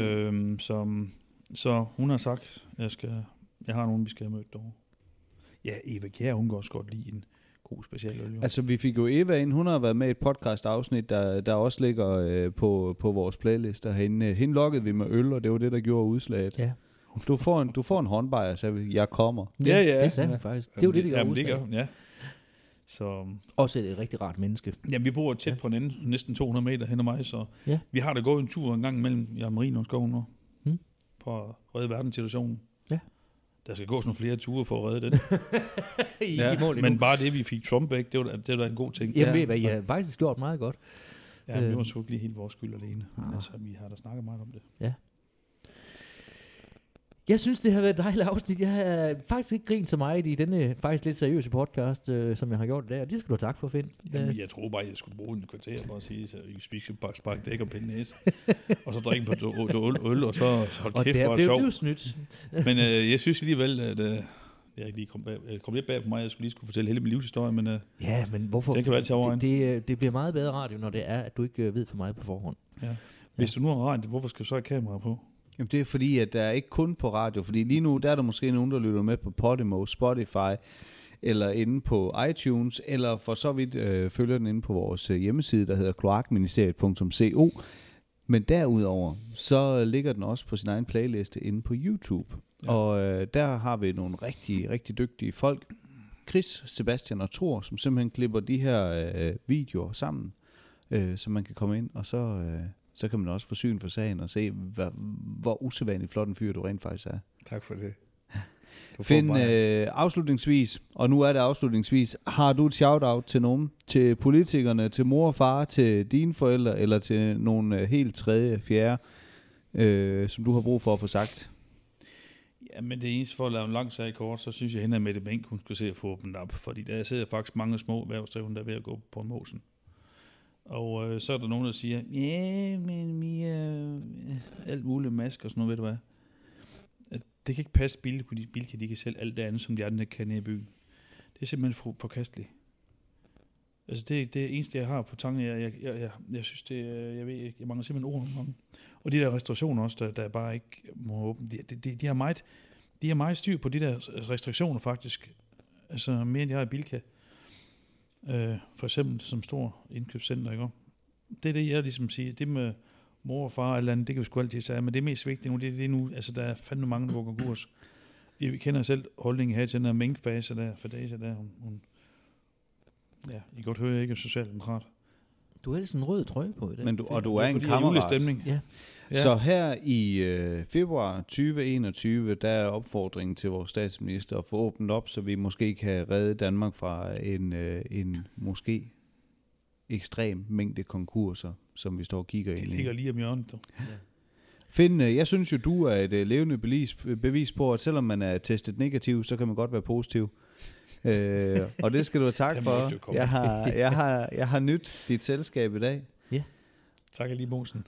Øhm, som, så hun har sagt, jeg skal, jeg har nogen, vi skal have mødt derovre. Ja, Eva Kjær, hun kan også godt lide en god specialøl. Jo. Altså, vi fik jo Eva ind. Hun har været med i et podcast-afsnit, der, der også ligger øh, på, på vores playlister. Hende, hende lokkede vi med øl, og det var det, der gjorde udslaget. Ja. Du får en, du får en håndbajer, så jeg kommer. Ja, ja. Det sagde hun faktisk. Det er jo det, det gør Jamen, det gør ja. Så, Også et rigtig rart menneske. jamen, vi bor tæt Ja. ja. på hinanden, næsten 200 meter hen ad mig, så Ja. vi har da gået en tur en gang imellem, jeg og Marine og skoven nu, Hmm. for at redde verdenssituationen. Ja. Der skal gås nogle flere ture for at redde den. *laughs* I, ja, I mål men bare det, vi fik Trump væk, det var, da- det var en god ting. Jamen, Ja. ved I hvad, I har faktisk gjort meget godt. Ja, men det var Øh. sgu ikke lige helt vores skyld alene. Men Ah. altså, vi har da snakket meget om det. Jeg synes, det har været et dejligt afsnit. Jeg har faktisk ikke grint så meget i denne faktisk lidt seriøse podcast, øh, som jeg har gjort i dag, og det skal du have tak for, Finn. Jamen, Øh, jeg tror bare, jeg skulle bruge en kvarter for at sige, så vi spiser bare spark dæk og pinde næse. *laughs* og så drikke på øl, øl, og så hold og kæft, der er det blev sjovt. du snydt. *laughs* Men øh, jeg synes alligevel, at øh, jeg ikke lige kom, bag, øh, kom lidt bag på mig, jeg skulle lige skulle fortælle hele min livshistorie, men øh, Ja, men hvorfor? Den kan vi altid det, det, øh, det bliver meget bedre radio, når det er, at du ikke ved for meget på forhånd. hvis du nu har radio, hvorfor skal du så have kamera på? Jamen, det er fordi, at der er ikke kun på radio, fordi lige nu, der er der måske nogen, der lytter med på Podimo, Spotify, eller inde på iTunes, eller for så vidt øh, følger den inde på vores øh, hjemmeside, der hedder kloakministeriet.co. Men derudover, så ligger den også på sin egen playliste inde på YouTube. Ja. Ja. Og øh, der har vi nogle rigtig, rigtig dygtige folk. Chris, Sebastian og Thor, som simpelthen klipper de her øh, videoer sammen, øh, så man kan komme ind, og så, øh, så kan man også få syn for sagen og se, hvor, hvor usædvanligt flot en fyr du rent faktisk er. Tak for det. *laughs* Find øh, afslutningsvis, og nu er det afslutningsvis, har du et shout-out til nogen? Til politikerne, til mor og far, til dine forældre, eller til nogle øh, helt tredje, fjerde, øh, som du har brug for at få sagt? Ja, men det eneste for at lave en lang sag kort, så synes jeg, at Mette Mink, hun skulle se at få åbnet op. Fordi der sidder faktisk mange små erhvervsdrivende, der er ved at gå på mosen. Og øh, så er der nogen, der siger, ja, men vi er øh, alt muligt masker og sådan noget, ved du hvad. Altså, det kan ikke passe, at Bilka, Bilka de kan sælge alt det andet, som de andre kan i byen. Det er simpelthen for, forkasteligt. Altså det, det er eneste, jeg har på tanken. Jeg, jeg, jeg, jeg, jeg synes, det jeg ved ikke, jeg mangler simpelthen ord nogle. Og de der restaurationer også, der, der bare ikke må åbne, de, de, de, de, har meget, de har meget styr på de der restriktioner faktisk. Altså mere end jeg har i Bilka. Øh, for eksempel som stor indkøbscenter, ikke? Det er det, jeg ligesom siger. Det med mor og far eller andet, det kan vi sgu altid sige, men det er mest vigtigt nu, det er det nu, altså der er fandme mange, der går konkurs. Vi kender selv holdningen her til den her minkfase der, for dage der, hun, hun Ja, I kan godt høre, at jeg ikke er socialdemokrat. Du har ellers en rød trøje på i dag. Men du, og du Det er en kammerat. julestemning. Ja. Ja. Så her i øh, februar 2021, der er opfordringen til vores statsminister at få åbnet op, så vi måske kan redde Danmark fra en, øh, en måske ekstrem mængde konkurser, som vi står og kigger Det ind i. ligger lige om hjørnet. Du. Finn, øh, jeg synes jo, du er et øh, levende bevis, bevis på, at selvom man er testet negativ, så kan man godt være positiv. Øh, og det skal du have tak *laughs* for. Jeg har, jeg, har, jeg har nyt dit selskab i dag. Tak lige Mosen.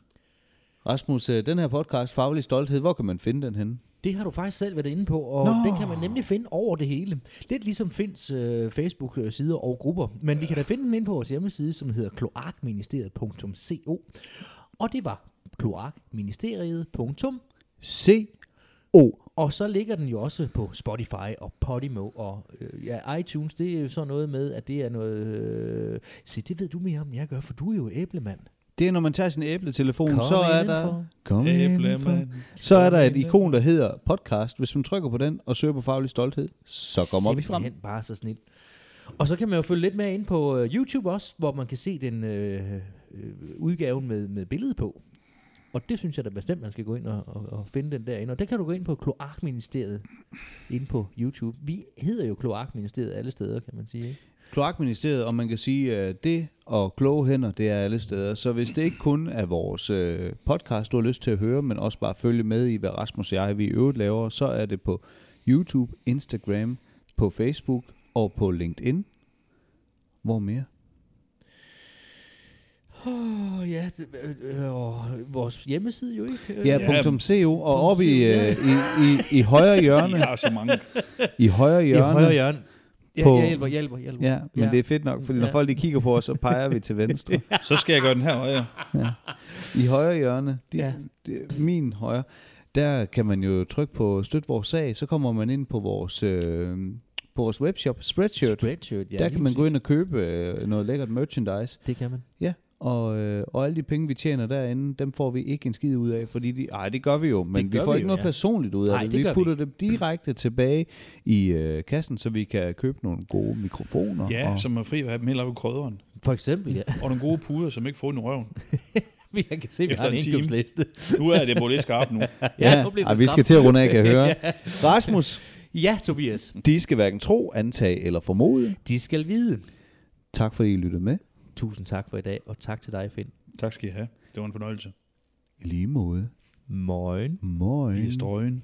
Rasmus, øh, den her podcast, Faglig Stolthed, hvor kan man finde den henne? Det har du faktisk selv været inde på, og Nå. Den kan man nemlig finde over det hele. Lidt ligesom Finds øh, Facebook-sider og grupper. Men vi kan da finde den inde på vores hjemmeside, som hedder kloakministeriet.co. Og det var kloakministeriet.co. Og så ligger den jo også på Spotify og Podimo og øh, ja, iTunes. Det er jo sådan noget med, at det er noget... Øh, se, det ved du mere om, jeg gør, for du er jo æblemand. Det er, når man tager sin æbletelefon, Kom så er indenfor. der... Kom indenfor. Så er der et ikon, der hedder podcast. Hvis man trykker på den og søger på Faglig Stolthed, så kommer vi frem. Simpelthen bare så snil. Og så kan man jo følge lidt mere ind på øh, YouTube også, hvor man kan se den øh, øh, udgaven med, med billede på. Og det synes jeg da bestemt, man skal gå ind og, og, og finde den derinde. Og der kan du gå ind på Kloakministeriet inde på YouTube. Vi hedder jo Kloakministeriet alle steder, kan man sige. Ikke? Kloakministeriet, og man kan sige, at det og kloge hænder, det er alle steder. Så hvis det ikke kun er vores øh, podcast, du har lyst til at høre, men også bare følge med i, hvad Rasmus og jeg vi i øvrigt laver, så er det på YouTube, Instagram, på Facebook og på LinkedIn. Hvor mere? Oh, ja, det, øh, øh, vores hjemmeside jo ikke. Øh, Ja, Ja, .co, og oppe i, øh, i, i, i højre *laughs* I hjørne, har så mange. i højre I hjørne, højre hjørne. Ja, På- jeg hjælper, hjælper, hjælper. Ja, men Ja. det er fedt nok, fordi når Ja. folk de kigger på os, så peger vi til venstre. *laughs* Så skal jeg gøre den her højere. I højre hjørne, de, Ja. de, min højre, der kan man jo trykke på støt vores sag, så kommer man ind på vores, øh, på vores webshop, Spreadshirt. Spreadshirt, ja. der kan man gå præcis. ind og købe øh, noget lækkert merchandise. Det kan man. Ja, og, øh, og alle de penge, vi tjener derinde, dem får vi ikke en skid ud af, fordi de, ej, det gør vi jo, men vi får vi ikke jo, noget ja. personligt ud af Nej, det. det Vi gør vi putter dem direkte tilbage i øh, kassen, så vi kan købe nogle gode mikrofoner. Ja, og, som er fri at have dem helt op i krydderen. For eksempel, ja. Og nogle gode puder, som ikke får en i røven. *laughs* Vi kan se, at vi Efter har en en indkøbsliste. Nu er det både lidt skarpt nu. *laughs* ja, nu bliver ej, vi skal til at runde af, kan jeg *laughs* høre. Rasmus, Ja, Tobias. de skal hverken tro, antage eller formode. De skal vide. Tak fordi I lyttede med. Tusind tak for i dag, og tak til dig, Finn. Tak skal I have. Det var en fornøjelse. I lige måde. Morgen. Vi Moin. er strøgen.